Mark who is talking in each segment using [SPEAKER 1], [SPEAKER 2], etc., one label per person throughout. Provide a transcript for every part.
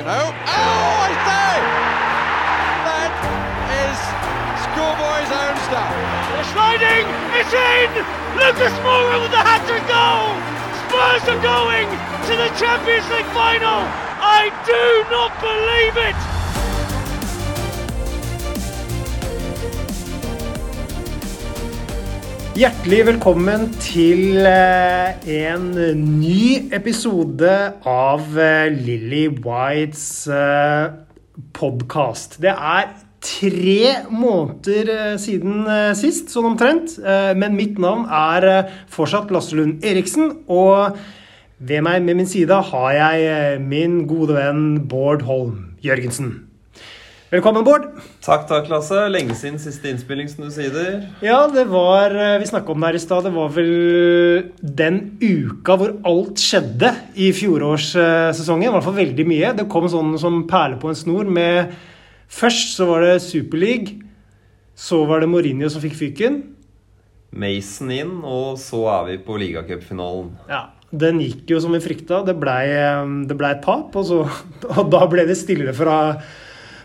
[SPEAKER 1] you know. Oh, I say! That is schoolboy's own stuff.
[SPEAKER 2] The sliding is in! Lucas Moura with the hat-trick goal! Spurs are going to the Champions League final! I do not believe it!
[SPEAKER 3] Hjertelig velkommen til eh, en ny episode av Lilly Lily Whites podkast. Det er tre måneder eh, siden eh, sist, sånn omtrent. Eh, Men mitt navn er eh, fortsatt Lasse Lund Eriksen. Og ved meg med min side har jeg eh, min gode venn Bård Holm Jørgensen. Velkommen, Bård.
[SPEAKER 4] Takk, takk, Lasse. Lenge siden siste innspilling, som du sier.
[SPEAKER 3] Ja, det var eh, Vi snakka om det her i stad. Det var vel den uka hvor alt skjedde i fjorårssesongen. I hvert fall veldig mye. Det kom sånn som perler på en snor med Først så var det Superleague. Så var det Mourinho som fikk fyken.
[SPEAKER 4] Mason inn, og så er vi på ligacupfinalen.
[SPEAKER 3] Ja, Den gikk jo som vi frykta. Det blei ble et tap, og, så, og da ble det stille fra,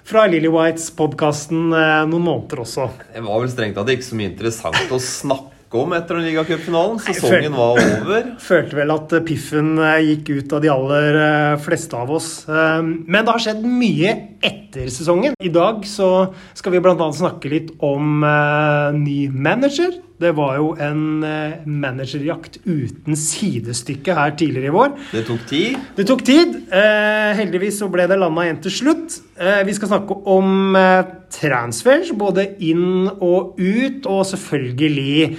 [SPEAKER 3] fra Lily Whites-podkasten noen måneder også.
[SPEAKER 4] Det var vel strengt tatt ikke så mye interessant å snakke om etter den ligacupfinalen. Sesongen var over.
[SPEAKER 3] Følte vel at piffen eh, gikk ut av de aller eh, fleste av oss. Eh, Men det har skjedd mye etter sesongen. I dag så skal vi bl.a. snakke litt om eh, ny manager. Det var jo en eh, managerjakt uten sidestykke her tidligere i vår.
[SPEAKER 4] Det tok tid.
[SPEAKER 3] Det tok tid. Eh, heldigvis så ble det landa igjen til slutt. Eh, vi skal snakke om eh, transfers, både inn og ut, og selvfølgelig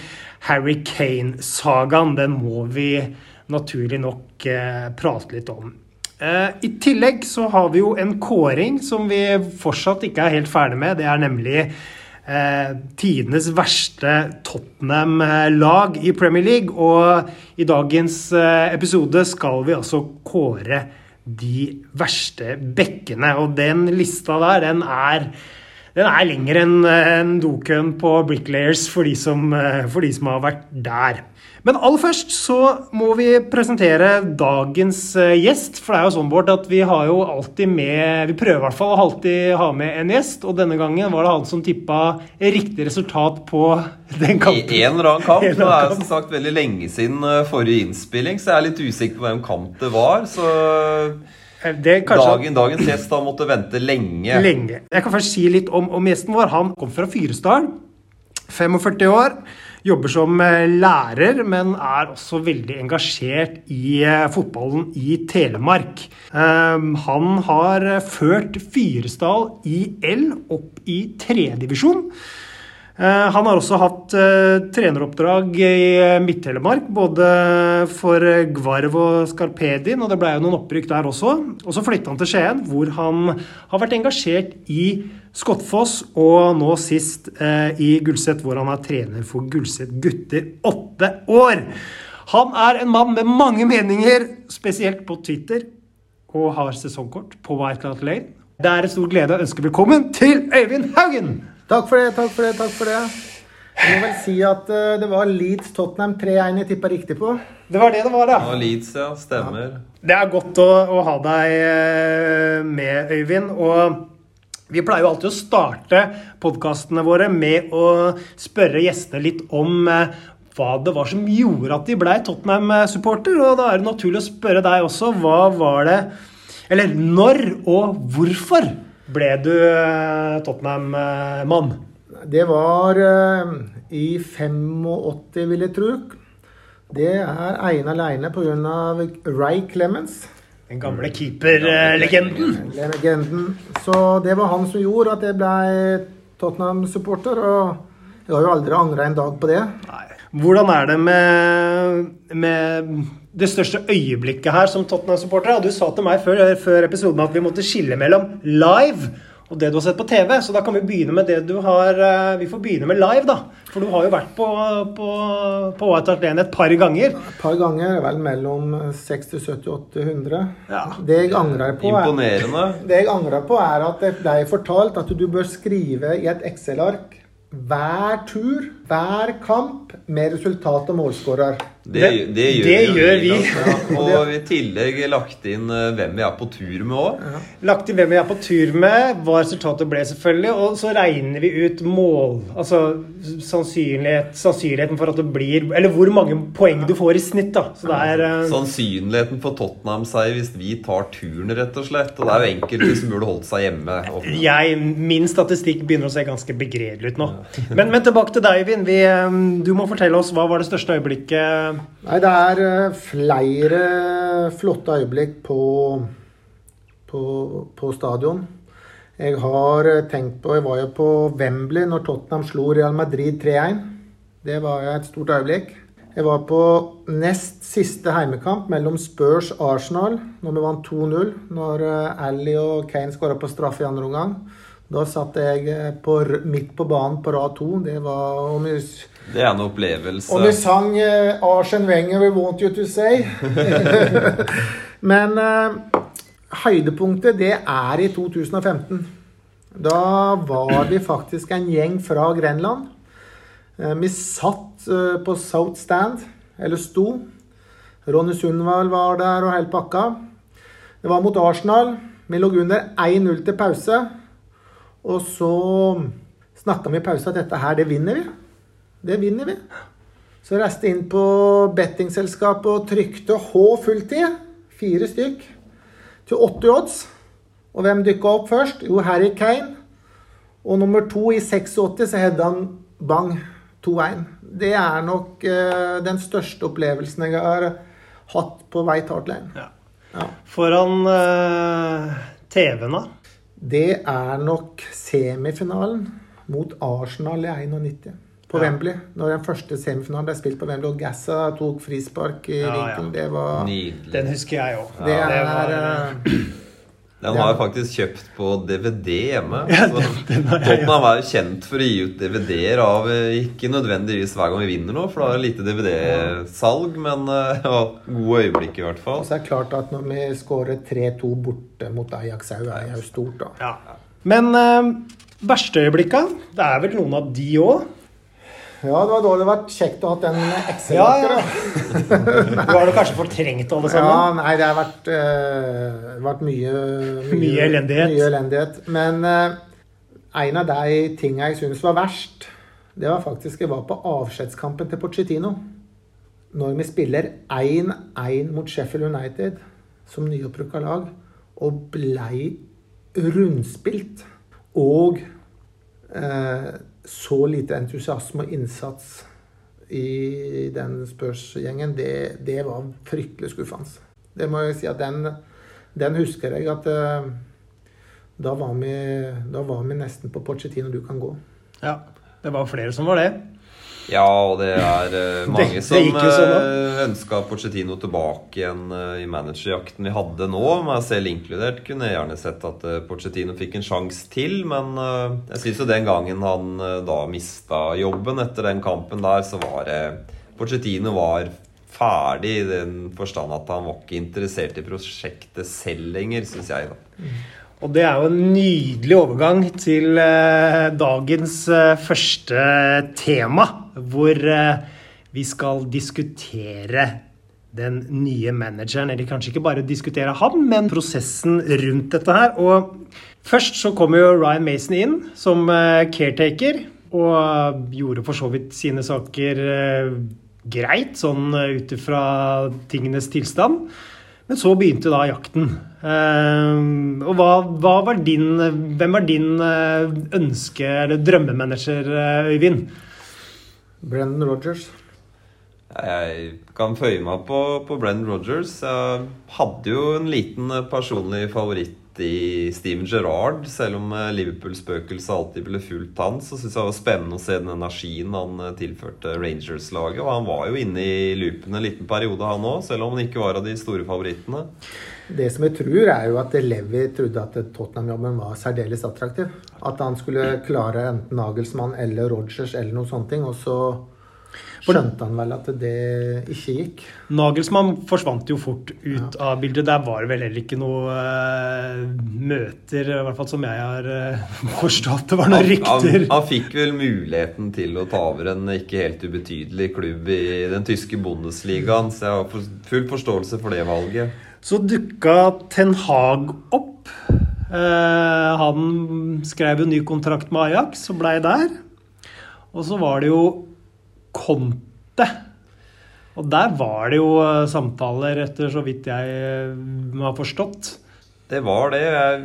[SPEAKER 3] Harry Kane-sagaen. Den må vi naturlig nok prate litt om. I tillegg så har vi jo en kåring som vi fortsatt ikke er helt ferdig med. Det er nemlig eh, tidenes verste Tottenham-lag i Premier League. Og i dagens eh, episode skal vi altså kåre de verste bekkene. Og den lista der, den er den er lengre enn en dokøen på Bricklayers for de, som, eh, for de som har vært der. Men aller først så må vi presentere dagens eh, gjest. For det er jo sånn, Bård, at vi har jo alltid med Vi prøver i hvert fall å alltid ha med en gjest. Og denne gangen var det han som tippa riktig resultat på den kampen.
[SPEAKER 4] I en eller annen kamp. Det er jo som sagt veldig lenge siden eh, forrige innspilling, så jeg er litt usikker på hvem kamp det var. Så
[SPEAKER 3] Det kanskje
[SPEAKER 4] dagen, dagens gjest har måttet vente lenge.
[SPEAKER 3] lenge. Jeg kan først si litt om, om gjesten vår. Han kom fra Fyresdal. 45 år. Jobber som eh, lærer, men er også veldig engasjert i eh, fotballen i Telemark. Um, han har eh, ført Fyresdal IL opp i tredjedivisjon. Han har også hatt uh, treneroppdrag i uh, Midt-Telemark, både for Gvarv og Skarpedin, og det ble jo noen opprykk der også. Og så flytta han til Skien, hvor han har vært engasjert i Skottfoss, og nå sist i Gulset, hvor han er trener for Gulset gutter åtte år. Han er en mann med mange meninger, spesielt på Twitter, og har sesongkort på White Lane. Det er en stor glede å ønske velkommen til Øyvind Haugen!
[SPEAKER 5] Takk for det, takk for det, takk for det. Jeg må vel si at uh, det var Leeds Tottenham 3-1 jeg tippa riktig på.
[SPEAKER 3] Det var det det var, da. Ja.
[SPEAKER 4] Leeds, ja. Stemmer.
[SPEAKER 3] Det er godt å, å ha deg eh, med, Øyvind. Og vi pleier jo alltid å starte podkastene våre med å spørre gjestene litt om uh, hva det var som gjorde at de blei Tottenham-supporter. Og da er det naturlig å spørre deg også. Hva var det Eller når og hvorfor ble du eh, Tottenham-mann?
[SPEAKER 5] Det var eh, i 85, vil jeg tro. Det er ene alene pga. Ray Clemens.
[SPEAKER 3] Den gamle keeperlegenden.
[SPEAKER 5] Legenden. Så det var han som gjorde at jeg ble Tottenham-supporter. Og jeg har jo aldri angra en dag på det.
[SPEAKER 3] Nei. Hvordan er det med, med det største øyeblikket her som Tottenham-supporter? Du sa til meg før, før episoden at vi måtte skille mellom live og det du har sett på TV. Så da kan vi begynne med det du har eh, Vi får begynne med live, da. For du har jo vært på, på, på White Hart Lane et par ganger.
[SPEAKER 5] Et par ganger, vel mellom 60, 70, 800.
[SPEAKER 3] Ja.
[SPEAKER 5] Det jeg angrer på, er
[SPEAKER 4] Imponerende.
[SPEAKER 5] Det jeg angrer på, er at det ble fortalt at du bør skrive i et Excel-ark hver tur hver kamp med resultat og målskårer.
[SPEAKER 4] Det,
[SPEAKER 3] Det-
[SPEAKER 4] det gjør,
[SPEAKER 3] det gjør vi.
[SPEAKER 4] da. Og i tillegg lagt inn eh, hvem vi er på tur med òg.
[SPEAKER 3] Lagt inn hvem vi er på tur med, hva resultatet ble, selvfølgelig. Og så regner vi ut mål. Altså sannsynlighet, sannsynligheten for at det blir Eller hvor mange poeng du får i snitt, da. Er eh,
[SPEAKER 4] Sannsynligheten for Tottenham-seier hvis vi tar turen, rett og slett. Og det er jo enkelte som burde holdt seg hjemme.
[SPEAKER 3] Jeg, Min statistikk begynner å se ganske begredelig ut nå. Men, men tilbake til deg, Vin. Vi, eh, Du må fortelle oss hva var det største øyeblikket
[SPEAKER 5] Nei, det er eh, flere flotte øyeblikk på, på, på stadion. Jeg har eh, tenkt på Jeg var jo på Wembley når Tottenham slo Real Madrid 3-1. Det var jo et stort øyeblikk. Jeg var på nest siste heimekamp mellom Spurs og Arsenal når vi vant 2-0. Når eh, Ally og Kane skåra på straffe i andre omgang. Da satt jeg på, midt på banen på rad to. Det var om vi
[SPEAKER 4] Det er en opplevelse.
[SPEAKER 5] og vi sang uh, Arsen Wenger, we want you to say. Men uh, høydepunktet, det er i 2015. Da var vi faktisk en gjeng fra Grenland. Uh, vi satt uh, på South Stand, eller sto. Ronny Sundvall var der og hele pakka. Det var mot Arsenal. Vi lå under 1-0 til pause. Og så snakka vi i pause at dette her, det vinner vi. Det vinner vi. Så reiste inn på bettingselskapet og trykte H fulltid. Fire stykk. Til 80 odds. Og hvem dykka opp først? Jo, Harry Kane. Og nummer to i 86 så hedde han bang 2-1. Det er nok eh, den største opplevelsen jeg har hatt på vei til Hart Lane. Ja.
[SPEAKER 3] foran eh, TV-en, da?
[SPEAKER 5] Det er nok semifinalen mot Arsenal i 91. På
[SPEAKER 3] Ja.
[SPEAKER 5] Wembley. Når den første semifinalen ble spilt på Wembley, og Gassa tok frispark i
[SPEAKER 3] Ja, ja.
[SPEAKER 5] vinkel. Det var
[SPEAKER 4] Nydelig.
[SPEAKER 3] Den husker jeg òg.
[SPEAKER 5] Det er eh,
[SPEAKER 4] Den har jeg faktisk kjøpt på DVD hjemme. Så Tottenham er kjent for å gi ut DVD-er av eh, Ikke nødvendigvis hver gang vi vinner noe, for da er det lite DVD-salg, men eh, ja, gode øyeblikk i hvert fall.
[SPEAKER 5] Og så er det klart at når vi skårer 3-2 borte mot Ajax, er jo- er jo stort, da.
[SPEAKER 3] Ja. Men verste øyeblikka? Det er vel noen av de òg?
[SPEAKER 5] Ja, det var da det vært kjekt å ha den
[SPEAKER 3] Ja,
[SPEAKER 5] Excel-arket,
[SPEAKER 3] ja.
[SPEAKER 5] da.
[SPEAKER 3] Du har det kanskje fortrengt alle
[SPEAKER 5] Ja,
[SPEAKER 3] sammen?
[SPEAKER 5] nei, det har vært, uh, vært mye,
[SPEAKER 3] Mye elendighet.
[SPEAKER 5] Mye elendighet. Men uh, en av de tinga jeg syns var verst, det var faktisk jeg var på avskjedskampen til Pochettino. Når vi spiller 1-1 mot Sheffield United som nyopprykka lag, og blei rundspilt. Og eh, så lite entusiasme og innsats i den Spurs-gjengen, det, det var fryktelig skuffende. Det må jeg si at den, den husker jeg at uh, da, var vi, da var vi nesten på Pochettino du kan gå.
[SPEAKER 3] Ja. Det var flere som var det.
[SPEAKER 4] Ja, og det er uh, mange
[SPEAKER 3] Det- det
[SPEAKER 4] som
[SPEAKER 3] sånn,
[SPEAKER 4] uh, ønska Pochettino tilbake igjen uh, i managerjakten vi hadde nå, meg selv inkludert. Kunne jeg gjerne sett at uh, Pochettino fikk en sjanse til, men eh, jeg syns jo den gangen han eh, da mista jobben etter den kampen der, så var det Pochettino var ferdig i den forstand at han var ikke interessert i prosjektet selv lenger, syns jeg. da.
[SPEAKER 3] Og det er jo en nydelig overgang til eh, dagens eh, første tema, hvor eh, vi skal diskutere den nye manageren. Eller kanskje ikke bare diskutere ham, men prosessen rundt dette her. Og først så kommer jo Ryan Mason inn som eh, caretaker, og gjorde for så vidt sine saker eh, greit, sånn eh, ut ifra tingenes tilstand. Men så begynte da jakten. Ehm, og hva, hva var din, hvem var din eh, ønske- eller drømmemanager, eh, Øyvind?
[SPEAKER 5] Brendan Rogers.
[SPEAKER 4] Jeg kan føye meg på, på Brendan Rogers. Jeg hadde jo en liten eh, personlig favoritt i Steven Gerrard. Selv om eh, Liverpool-spøkelset alltid ble fulgt han, så syns jeg det var spennende å se den energien han eh, tilførte Rangers-laget. Og han var jo inne i loopen en liten periode, han òg, selv om han ikke var av de store favorittene.
[SPEAKER 5] Det som jeg tror, er jo at Levi trodde at Tottenham-jobben var særdeles attraktiv. At han skulle klare enten Nagelsmann eller Rogers eller noe sånt. ting, Og så skjønte han vel at det ikke gikk.
[SPEAKER 3] Nagelsmann forsvant jo fort ut av bildet. Der var det vel heller ikke noe uh, møter, i hvert fall som jeg har uh, forstått. Det var noen
[SPEAKER 4] Han,
[SPEAKER 3] rykter.
[SPEAKER 4] han, han fikk vel muligheten til å ta over en ikke helt ubetydelig klubb i den tyske Bundesligaen, så jeg har full forståelse for det valget.
[SPEAKER 3] Så dukka Ten Hag opp. Uh, han skrev jo ny kontrakt med Ajax og blei der. Og så var det jo Conte. Og der var det jo eh, samtaler, etter så vidt jeg eh, har forstått.
[SPEAKER 4] Det var det. Jeg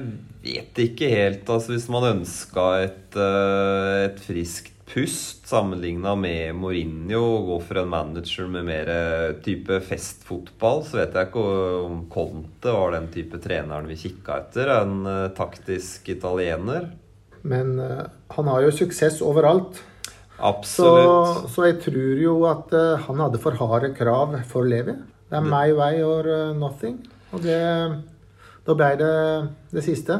[SPEAKER 4] vet ikke helt. Altså, hvis man ønska et, eh, et friskt pust sammenligna med Mourinho og gå for en manager med mer type festfotball, så vet jeg ikke om Conte var den type treneren vi kikka etter. En taktisk italiener.
[SPEAKER 5] Men han har jo suksess overalt. Så,
[SPEAKER 4] Absolutt.
[SPEAKER 5] så jeg tror jo at uh, han hadde for harde krav for Levi. Det er my way or eh, nothing. Og det, da ble det det siste.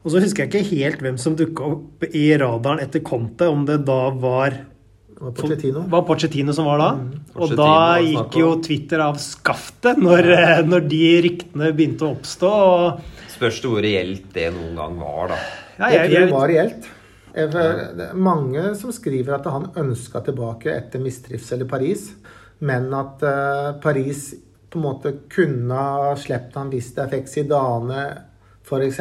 [SPEAKER 3] Og så husker jeg ikke helt hvem som dukka opp i radaren etter Conte, om det da var
[SPEAKER 5] Det var Pochettino.
[SPEAKER 3] var Pochettino som var da. Og da gikk jo. Twitter av skaftet når, eh, når de ryktene begynte å oppstå. Og
[SPEAKER 4] Spørs det hvor reelt det noen gang var, da.
[SPEAKER 3] ja,
[SPEAKER 5] Jeg
[SPEAKER 3] jeg,
[SPEAKER 5] tror det var reelt. Det er mange som skriver at han ønska tilbake etter mistrivsel i Paris, men at eh, Paris på en måte kunne ha sluppet han hvis det fikk Zidane, f.eks.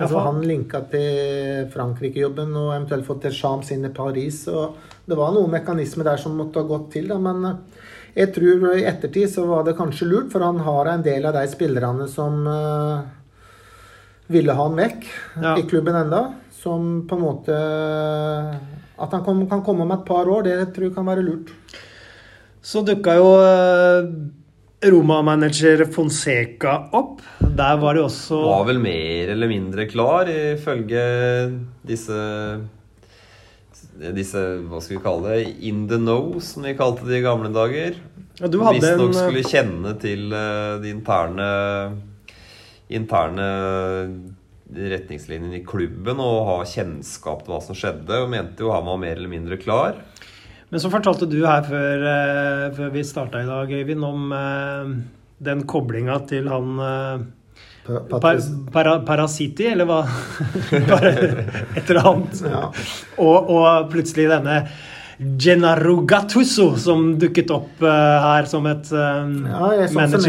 [SPEAKER 5] Altså, han linka til Frankrike-jobben og eventuelt fått Deschamps inn i Paris. og Det var noen mekanismer der som måtte ha gått til, da, men eh, jeg tror i ettertid så var det kanskje lurt, for han har en del av de spillerne som eh, ville ha han vekk
[SPEAKER 3] Ja.
[SPEAKER 5] i klubben enda, som på en måte At han kom, kan komme om et par år, det tror jeg kan være lurt.
[SPEAKER 3] så dukka jo eh, Roma-manager Fonseca opp. Der var det også
[SPEAKER 4] Var vel mer eller mindre klar, ifølge disse disse, hva skal vi kalle det, in the know, som vi kalte det i gamle dager.
[SPEAKER 3] ja, Du hadde
[SPEAKER 4] Visstnok
[SPEAKER 3] en
[SPEAKER 4] skulle kjenne til eh, de interne interne retningslinjene i klubben og ha kjennskap til hva som skjedde. Og mente jo han var mer eller mindre klar.
[SPEAKER 3] Men så fortalte du her før, eh, før vi starta i dag, Øyvind, om eh, den koblinga til han eh,
[SPEAKER 5] Pa-
[SPEAKER 3] par, para, Parasiti, eller hva? Et eller annet.
[SPEAKER 5] Ja.
[SPEAKER 3] Og, og plutselig denne Gennaro Gattuso som dukket opp her som et eh,
[SPEAKER 5] Ja, jeg, som det,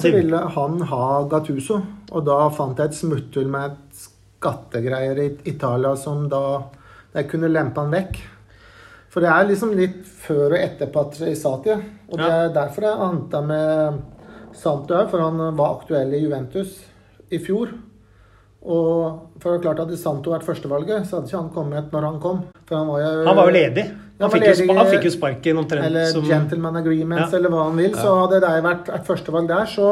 [SPEAKER 5] så ville han ha Gattuso. Og da fant jeg et smutthull med et skattegreier i Italia som da de kunne lempe han vekk. For det er liksom litt før og etter Patrisati. Og det er derfor jeg anta med Santo for han var aktuell i Juventus i fjor. Og for det er klart Hadde Santo vært førstevalget, så hadde ikke han kommet når han kom. For han var jo,
[SPEAKER 3] Han var jo ledig.
[SPEAKER 5] Han
[SPEAKER 3] Han fikk,
[SPEAKER 5] ledig-
[SPEAKER 3] jo, han fikk jo sparken omtrent
[SPEAKER 5] eller
[SPEAKER 3] som
[SPEAKER 5] gentleman agreements,
[SPEAKER 3] Ja.
[SPEAKER 5] eller hva han vil. Så hadde det vært et førstevalg der, så,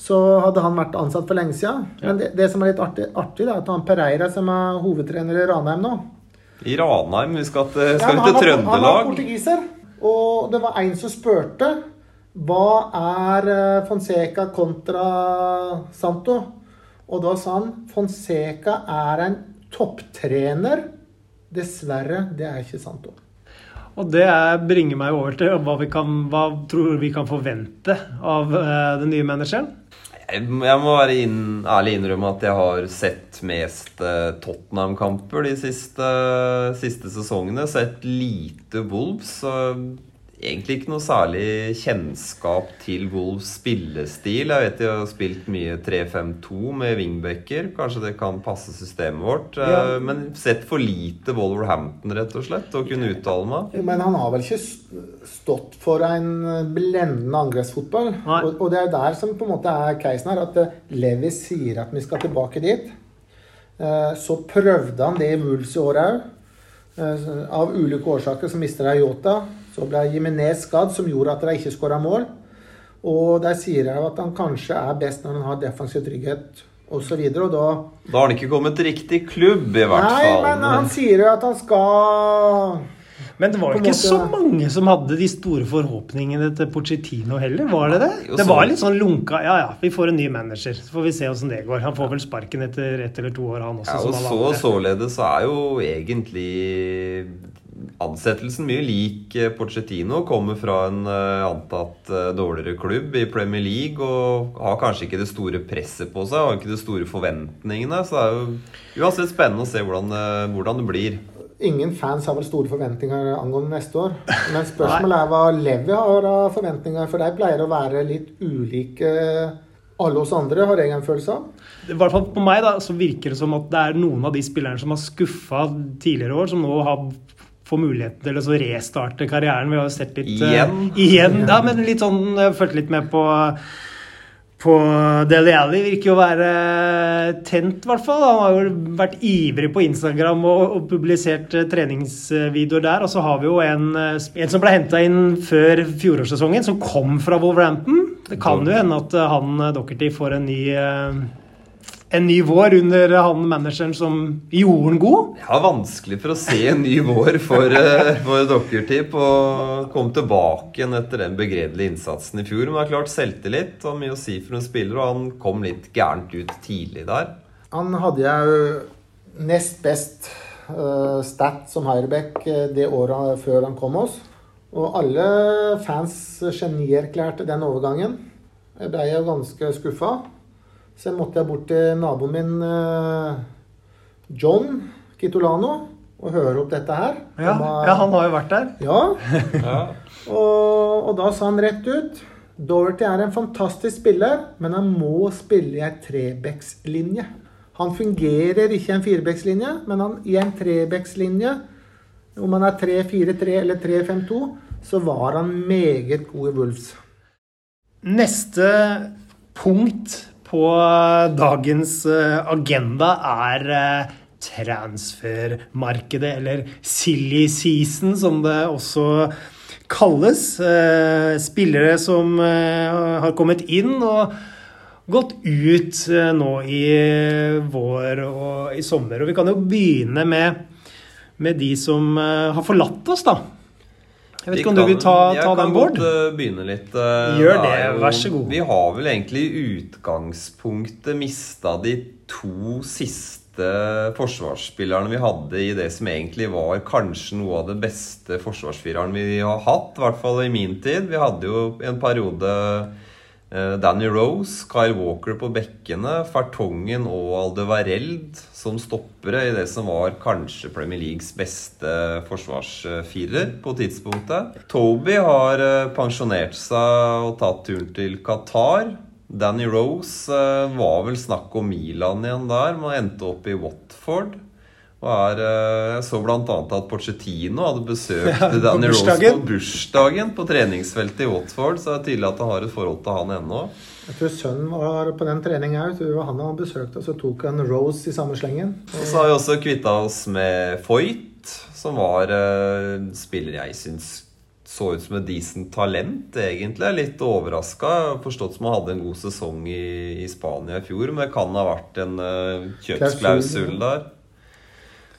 [SPEAKER 5] så hadde han vært ansatt for lenge siden. Men det, det som er litt artig, artig da, er at han Pereira, som er hovedtrener i Ranheim nå
[SPEAKER 4] I Ranheim. Vi skal til, skal
[SPEAKER 5] ja,
[SPEAKER 4] vi til
[SPEAKER 5] han var- Han var portugiser. Og det var en som spurte hva er eh, Fonseca kontra Santo? Og da sa han Fonseca er en topptrener. Dessverre, det er ikke Santo.
[SPEAKER 3] Og det er, bringer meg over til hva vi kan, hva tror vi kan forvente av eh, den nye manageren.
[SPEAKER 4] Jeg må være inn, ærlig innrømme at jeg har sett mest eh, Tottenham-kamper de siste, siste sesongene. Sett lite Wolves. Egentlig ikke noe særlig kjennskap til Wolves spillestil. Jeg vet de har spilt mye 3-5-2 med wingbacker. Kanskje det kan passe systemet vårt. eh,
[SPEAKER 3] Ja.
[SPEAKER 4] Men sett for lite Wolverhampton, rett og slett, å kunne uttale meg.
[SPEAKER 5] Men han har vel ikke stått for en blendende angrepsfotball.
[SPEAKER 3] Nei.
[SPEAKER 5] Og, og det er der som på en måte er casen her, at eh, Levi sier at vi skal tilbake dit. Eh, Så prøvde han det i Wools i år òg. Av ulike årsaker så mister de Yota. Så ble Jimenez skadd, som gjorde at de ikke skåra mål. Og der sier de at han kanskje er best når han har defensiv trygghet osv. Og da
[SPEAKER 4] Da har han ikke kommet til riktig klubb, i hvert
[SPEAKER 5] Nei,
[SPEAKER 4] fall.
[SPEAKER 5] men han sier jo at han skal
[SPEAKER 3] Men det var ikke så
[SPEAKER 5] måte-
[SPEAKER 3] mange som hadde de store forhåpningene til Pochettino heller, var det det? Det var litt sånn lunka Ja ja, vi får en ny manager, så får vi se åssen det går. Han får vel sparken etter ett eller to år, han også.
[SPEAKER 4] Ja, og så således så er jo egentlig ansettelsen mye lik eh, Pochettino. Kommer fra en eh, antatt eh, dårligere klubb i Premier League og har kanskje ikke det store presset på seg. Har ikke de store forventningene. Så det er jo uansett spennende å se hvordan, hvordan det blir.
[SPEAKER 5] Ingen fans har vel store forventninger angående neste år. Men spørsmålet er hva Levi har av forventninger, for de pleier å være litt ulike alle oss andre, har jeg en følelse av.
[SPEAKER 3] I hvert fall på meg da, så virker det som at det er noen av de spillerne som har skuffa tidligere år, som nå har får muligheten til å restarte karrieren. Vi har jo sett litt Igjen?
[SPEAKER 4] Igjen?
[SPEAKER 3] igjen ja, men litt sånn Jeg fulgte litt med på på Deli Alli virker jo å være tent, i hvert fall. Han har jo vært ivrig på Instagram og, og publisert eh, treningsvideoer der. Og så har vi jo en, eh, en som ble henta inn før fjorårssesongen, som kom fra Wolverhampton. Det kan jo hende at eh, han Dockerty får en ny eh, en ny vår under han manageren som gjorde den god.
[SPEAKER 4] Ja, vanskelig for å se en ny vår for, eh, for Dokkertip. Og komme tilbake igjen etter den begredelige innsatsen i fjor. Men det er klart, selvtillit har mye å si for en spiller, og han kom litt gærent ut tidlig der.
[SPEAKER 5] Han hadde jo nest best uh, stat som høyreback eh, det året før han kom oss. Og alle fans genierklærte den overgangen. Jeg ble jo ganske skuffa. Så måtte jeg bort til naboen min eh, John Kitolano og høre opp dette her.
[SPEAKER 3] Ja,
[SPEAKER 5] Han var-
[SPEAKER 3] ja han har jo vært der.
[SPEAKER 5] ja,
[SPEAKER 4] Ja.
[SPEAKER 5] og, og da sa han rett ut Dorothy er en fantastisk spiller, men han må spille i ei trebekslinje. Han fungerer ikke i en firebekslinje, men han, i en trebekslinje, om han er 3-4-3 eller 3-5-2, så var han meget god i Wolves.
[SPEAKER 3] Neste punkt på dagens eh, agenda er eh, transfermarkedet, eller silly season, som det også kalles. Eh, Spillere som eh, har kommet inn og gått ut eh, nå i vår og i sommer. Og vi kan jo begynne med, med de som eh, har forlatt oss, da. Jeg vet ikke om du vil ta,
[SPEAKER 4] jeg
[SPEAKER 3] ta
[SPEAKER 4] kan
[SPEAKER 3] den, Bård?
[SPEAKER 4] godt eh, begynne litt. eh,
[SPEAKER 3] Gjør det,
[SPEAKER 4] jo-
[SPEAKER 3] vær så god.
[SPEAKER 4] Vi har vel egentlig i utgangspunktet mista de to siste forsvarsspillerne vi hadde i det som egentlig var kanskje noe av det beste forsvarsfireren vi har hatt, i hvert fall i min tid. Vi hadde jo en periode Danny Rose, Kyle Walker på bekkene, Fertongen og Aldevareld som stoppere i det som var kanskje Premier Leagues beste forsvarsfirer på tidspunktet. Toby har eh, pensjonert seg og tatt turen til Qatar. Danny Rose eh, var vel snakk om Milan igjen der, men endte opp i Watford. Og er, eh, jeg så bl.a. at Pochettino hadde besøkt
[SPEAKER 3] Ja,
[SPEAKER 4] Danny Rose på bursdagen på treningsfeltet i Watford, så det er tydelig at han har et forhold til han ennå.
[SPEAKER 5] Jeg tror sønnen var på den treninga òg. Det var han han besøkte, og så tok han Rose i samme slengen.
[SPEAKER 4] Og så har vi også kvitta oss med Foyt, som var en spiller jeg syns så ut som et decent talent, egentlig. Litt overraska. Forstått som han hadde en god sesong i, i Spania i fjor, men det kan ha vært en uh, kjøpsklausul der.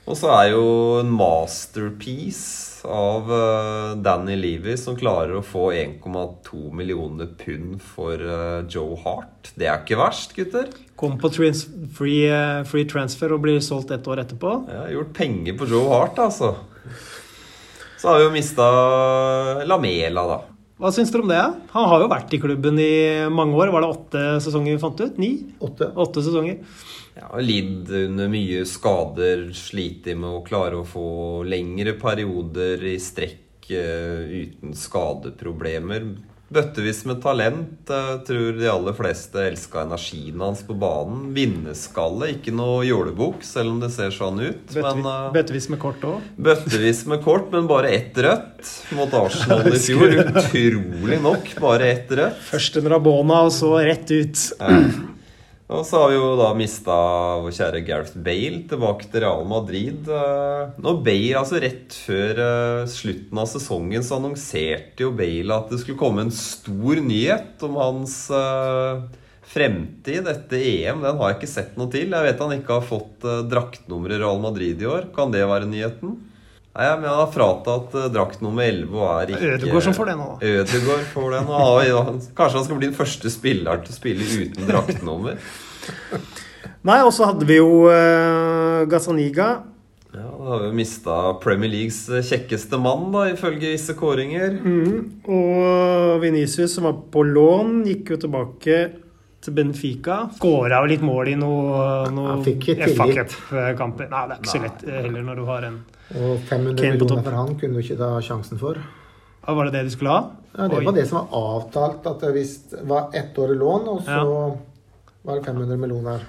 [SPEAKER 4] Og så er jo en masterpiece av eh, Danny Levy som klarer å få 1,2 millioner pund for eh, Joe Hart. Det er ikke verst, gutter.
[SPEAKER 3] Kom på trans free, eh, free transfer og blir solgt ett år etterpå.
[SPEAKER 4] Ja, gjort penger på Joe Hart, altså. Så har vi jo mista Lamela, da.
[SPEAKER 3] Hva syns dere om det? Han har jo vært i klubben i mange år. Var det åtte sesonger vi fant ut? Ni?
[SPEAKER 5] Åtte.
[SPEAKER 3] Åtte sesonger.
[SPEAKER 4] Ja, Lidd under mye skader, slitt med å klare å få lengre perioder i strekk eh, uten skadeproblemer. Bøttevis med talent. Jeg tror de aller fleste elska energien hans på banen. Vinnerskalle, ikke noe jålebukk, selv om det ser sånn ut.
[SPEAKER 3] Bøttevis,
[SPEAKER 4] Men eh,
[SPEAKER 3] bøttevis med kort òg.
[SPEAKER 4] Bøttevis med kort, men bare ett rødt mot Arsenal i fjor. Utrolig nok, bare ett rødt.
[SPEAKER 3] Først en Rabona, og så rett ut.
[SPEAKER 4] Og så har vi jo da mista vår kjære Gareth Bale tilbake til Real Madrid. Eh, Nå Bale, altså Rett før eh, slutten av sesongen så annonserte jo Bale at det skulle komme en stor nyhet om hans eh, fremtid etter EM. Den har jeg ikke sett noe til. Jeg vet han ikke har fått draktnummer i Real Madrid i år. Kan det være nyheten? Nei, men jeg har fratatt uh, drakt nummer 11 og er ikke
[SPEAKER 3] Ødegaard som får det nå.
[SPEAKER 4] Ødegaard får det nå. ja, kanskje han skal bli den første spilleren til å spille uten draktnummer.
[SPEAKER 3] Nei, og så hadde vi jo uh, Gazaniga,
[SPEAKER 4] Ja, Da har vi mista Premier Leagues kjekkeste mann, da, ifølge visse kåringer.
[SPEAKER 3] Mm. Og Venicius, som var på lån, gikk jo tilbake til Benfica. Skåra jo litt mål i noe, noe
[SPEAKER 5] Han fikk ikke
[SPEAKER 3] FA
[SPEAKER 5] tillit.
[SPEAKER 3] Cup-kamper. Nei, det er ikke så lett eh, heller når du har en
[SPEAKER 5] Og 500
[SPEAKER 3] Kane på
[SPEAKER 5] millioner for han kunne du ikke ta sjansen for.
[SPEAKER 3] Ja, Var det det de skulle ha?
[SPEAKER 5] Ja, det
[SPEAKER 3] Oi.
[SPEAKER 5] var det som var avtalt, at det visst var ett år i lån, og så
[SPEAKER 3] Ja.
[SPEAKER 5] var det 500 millioner.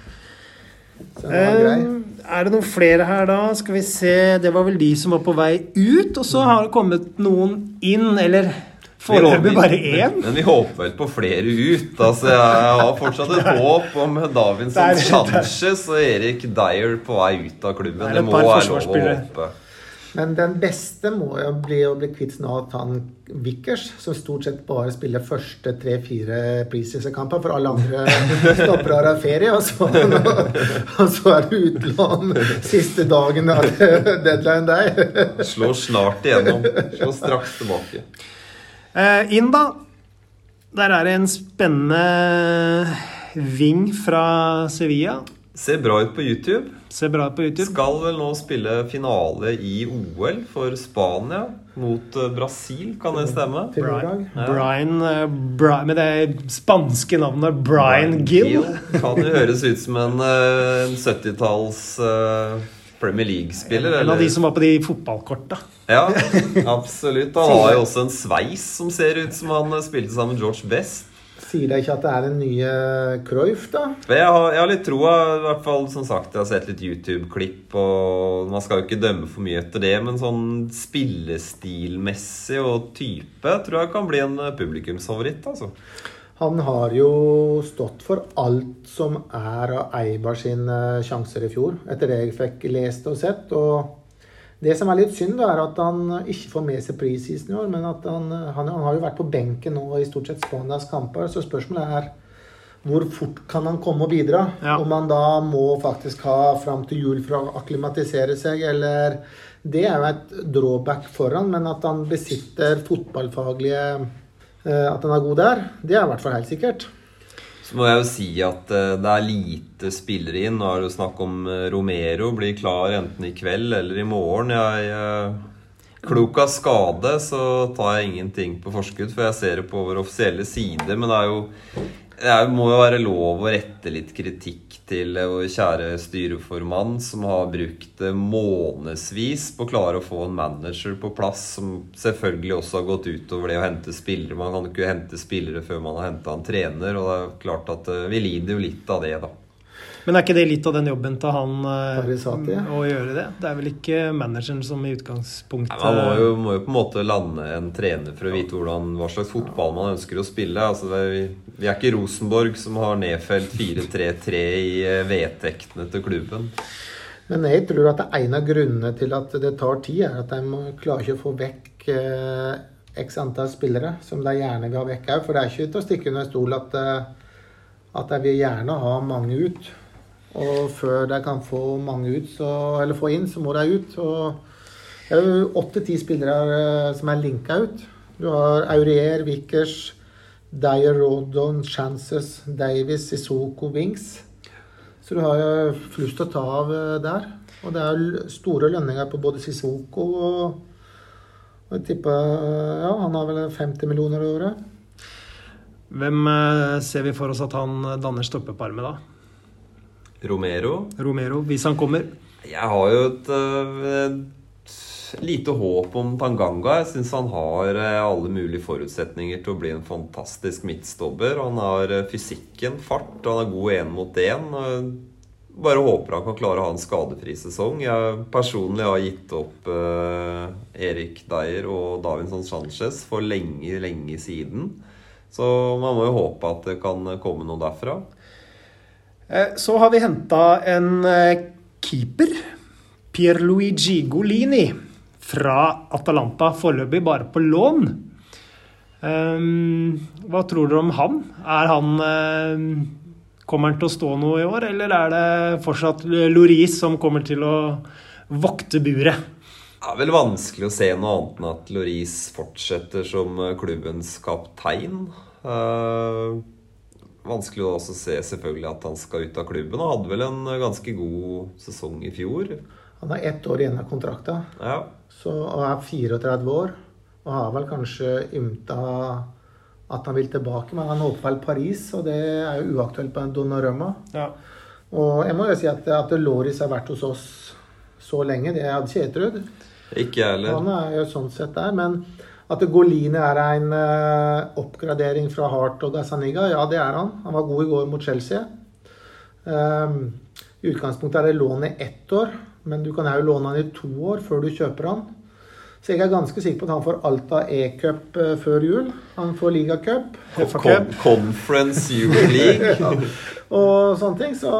[SPEAKER 5] Så den var grei.
[SPEAKER 3] Eh, er det noen flere her, da? Skal vi se. Det var vel de som var på vei ut, og så har det kommet noen inn, eller foreløpig bare én.
[SPEAKER 4] Men vi håper vel på flere ut. Altså, Jeg har fortsatt et håp om Davinson Sanchez og Erik Dyer på vei ut av klubben.
[SPEAKER 3] Det
[SPEAKER 4] Det må være lov å håpe.
[SPEAKER 5] Men den beste må jo bli å bli kvitt Nathan Vickers, som stort sett bare spiller første tre-fire preseason-kamper, for alle andre stopper og har ferie, og så, og så er det utlån siste dagen av deadline der.
[SPEAKER 4] Slår snart igjennom. Slår straks tilbake.
[SPEAKER 3] Eh, inn, da. Der er det en spennende ving fra Sevilla.
[SPEAKER 4] Ser bra ut på YouTube.
[SPEAKER 3] Ser bra ut på YouTube.
[SPEAKER 4] Skal vel nå spille finale i OL for Spania mot eh, Brasil, kan det stemme? Brian.
[SPEAKER 3] Brian, eh, med det spanske navnet Brian Gill.
[SPEAKER 4] Kan jo høres ut som en, en 70-talls eh, Premier League-spiller.
[SPEAKER 3] En av de som var på de fotballkorta.
[SPEAKER 4] Ja, absolutt. Han har jo også en sveis som ser ut som han eh, spilte sammen med George Best.
[SPEAKER 5] Sier deg ikke at det er den nye Cruyff, da?
[SPEAKER 4] Jeg har, jeg har litt troa, i hvert fall som sagt. Jeg har sett litt YouTube-klipp, og man skal jo ikke dømme for mye etter det, men sånn spillestilmessig og type tror jeg kan bli en eh, publikumsfavoritt, altså.
[SPEAKER 5] Han har jo stått for alt som er av Eibar sine sjanser i fjor, etter det jeg fikk lest og sett. og det som er litt synd, da, er at han ikke får med seg preseason i år. Men at han, han, han har jo vært på benken nå i stort sett Spanias kamper. Så spørsmålet er hvor fort kan han komme og bidra?
[SPEAKER 3] Ja.
[SPEAKER 5] Om han da må faktisk ha fram til jul for å akklimatisere seg, eller Det er jo et drawback for han, men at han besitter fotballfaglige eh, At den er god der, det er i hvert fall helt sikkert.
[SPEAKER 4] Så må jeg jo si at eh, det er lite spillere inn. Nå er det jo snakk om eh, Romero blir klar enten i kveld eller i morgen. Jeg, eh, klok av skade så tar jeg ingenting på forskudd, for jeg ser det på vår offisielle side. Men det jo det må jo være lov å rette litt kritikk til vår kjære styreformann, som har brukt eh, månedsvis på å klare å få en manager på plass, som selvfølgelig også har gått utover det å hente spillere. Man kan ikke hente spillere før man har henta en trener, og det er klart at eh, vi lider jo litt av det, da.
[SPEAKER 3] Men er ikke det litt av den jobben til han
[SPEAKER 5] Parisati, ja.
[SPEAKER 3] å gjøre det? Det er vel ikke manageren som i utgangspunktet
[SPEAKER 4] Nei, man må jo, må jo på en måte lande en trener for å vite hvordan, hva slags fotball man ønsker å spille. Altså det er, vi er ikke Rosenborg som har nedfelt 4-3-3 i eh, vedtektene til klubben.
[SPEAKER 5] Men jeg tror at det er en av grunnene til at det tar tid, er at de klarer ikke å få vekk eh, x antall spillere, som de gjerne vil ha vekk òg. For det er ikke til å stikke under stol at, eh, at de vil gjerne ha mange ut. Og før de kan få mange ut, så, eller få inn, så må de ut. Og det er jo åtte-ti spillere eh, som er linka ut. Du har Aurier, Vickers, Dyer, Rodon, Chances, Davies, Sissoko, Wings. Så du har jo flust å ta av eh, der. Og det er store lønninger på både Sissoko og, jeg tipper Ja, han har vel 50 millioner i året.
[SPEAKER 3] Hvem eh, ser vi for oss at han eh, danner stoppepar med, da?
[SPEAKER 4] Romero
[SPEAKER 3] Romero, hvis han kommer?
[SPEAKER 4] Jeg har jo et, øh, et lite håp om Tanganga. Jeg syns han har øh, alle mulige forutsetninger til å bli en fantastisk midtstopper. Han har øh, fysikken, fart, han er god én mot én. Bare håper han kan klare å ha en skadefri sesong. Jeg personlig har gitt opp eh, Erik Dyer og Davinson Sanchez for lenge, lenge siden. Så man må jo håpe at det kan komme noe derfra.
[SPEAKER 3] Eh, Så har vi henta en eh, keeper. Pierluigi Golini fra Atalanta, foreløpig bare på lån. Ehm, hva tror dere om han? Er han eh, Kommer han til å stå noe i år, eller er det fortsatt Loris som kommer til å vokte buret?
[SPEAKER 4] Det er vel vanskelig å se noe annet enn at Loris fortsetter som klubbens kaptein. Vanskelig å også se selvfølgelig at han skal ut av klubben. Han hadde vel en ganske god sesong i fjor.
[SPEAKER 5] Han har ett år igjen av kontrakta
[SPEAKER 4] Ja.
[SPEAKER 5] så, og er 34 år. Og har vel kanskje ymta at han vil tilbake, men han håper vel Paris, og det er jo uaktuelt på en Donnarumma.
[SPEAKER 3] Ja.
[SPEAKER 5] Og jeg må jo si at, at Loris har vært hos oss så lenge, det hadde ikke jeg trodd.
[SPEAKER 4] Ikke jeg heller.
[SPEAKER 5] Han er jo sånn sett der, men at Golini er en eh, oppgradering fra Hart og Gazzaniga, ja, det er han. Han var god i går mot Chelsea. Um, I utgangspunktet er det lån i ett år, men du kan òg låne han i to år før du kjøper han. Så jeg er ganske sikker på at han får Alta E-cup eh, før jul. Han får ligacup
[SPEAKER 4] Conference Euro League.
[SPEAKER 5] og sånne ting. Så,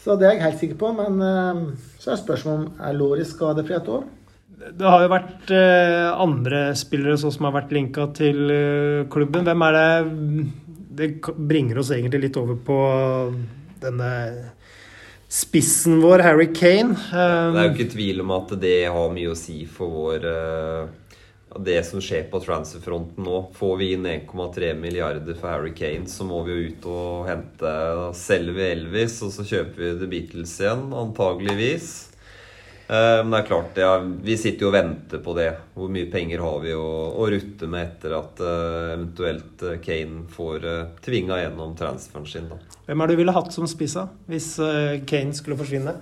[SPEAKER 5] så det er jeg helt sikker på. Men eh, så er spørsmålet om er Loris skadefri et år.
[SPEAKER 3] Det har jo vært eh, andre spillere så, som har vært linka til eh, klubben. Hvem er det Det bringer oss egentlig litt over på denne spissen vår, Harry Kane. Eh,
[SPEAKER 4] Det er jo ikke tvil om at det har mye å si for vår eh, Det som skjer på transferfronten nå. Får vi inn 1,3 milliarder for Harry Kane, så må vi jo ut og hente Selve Elvis, og så kjøper vi The Beatles igjen, antageligvis. Eh, Men det er klart, ja, vi sitter jo og venter på det. Hvor mye penger har vi å, å rutte med etter at uh, eventuelt eh, Kane får uh, tvinga gjennom transferen sin, da.
[SPEAKER 3] Hvem er det du ville hatt som spissa hvis uh, Kane skulle forsvinne?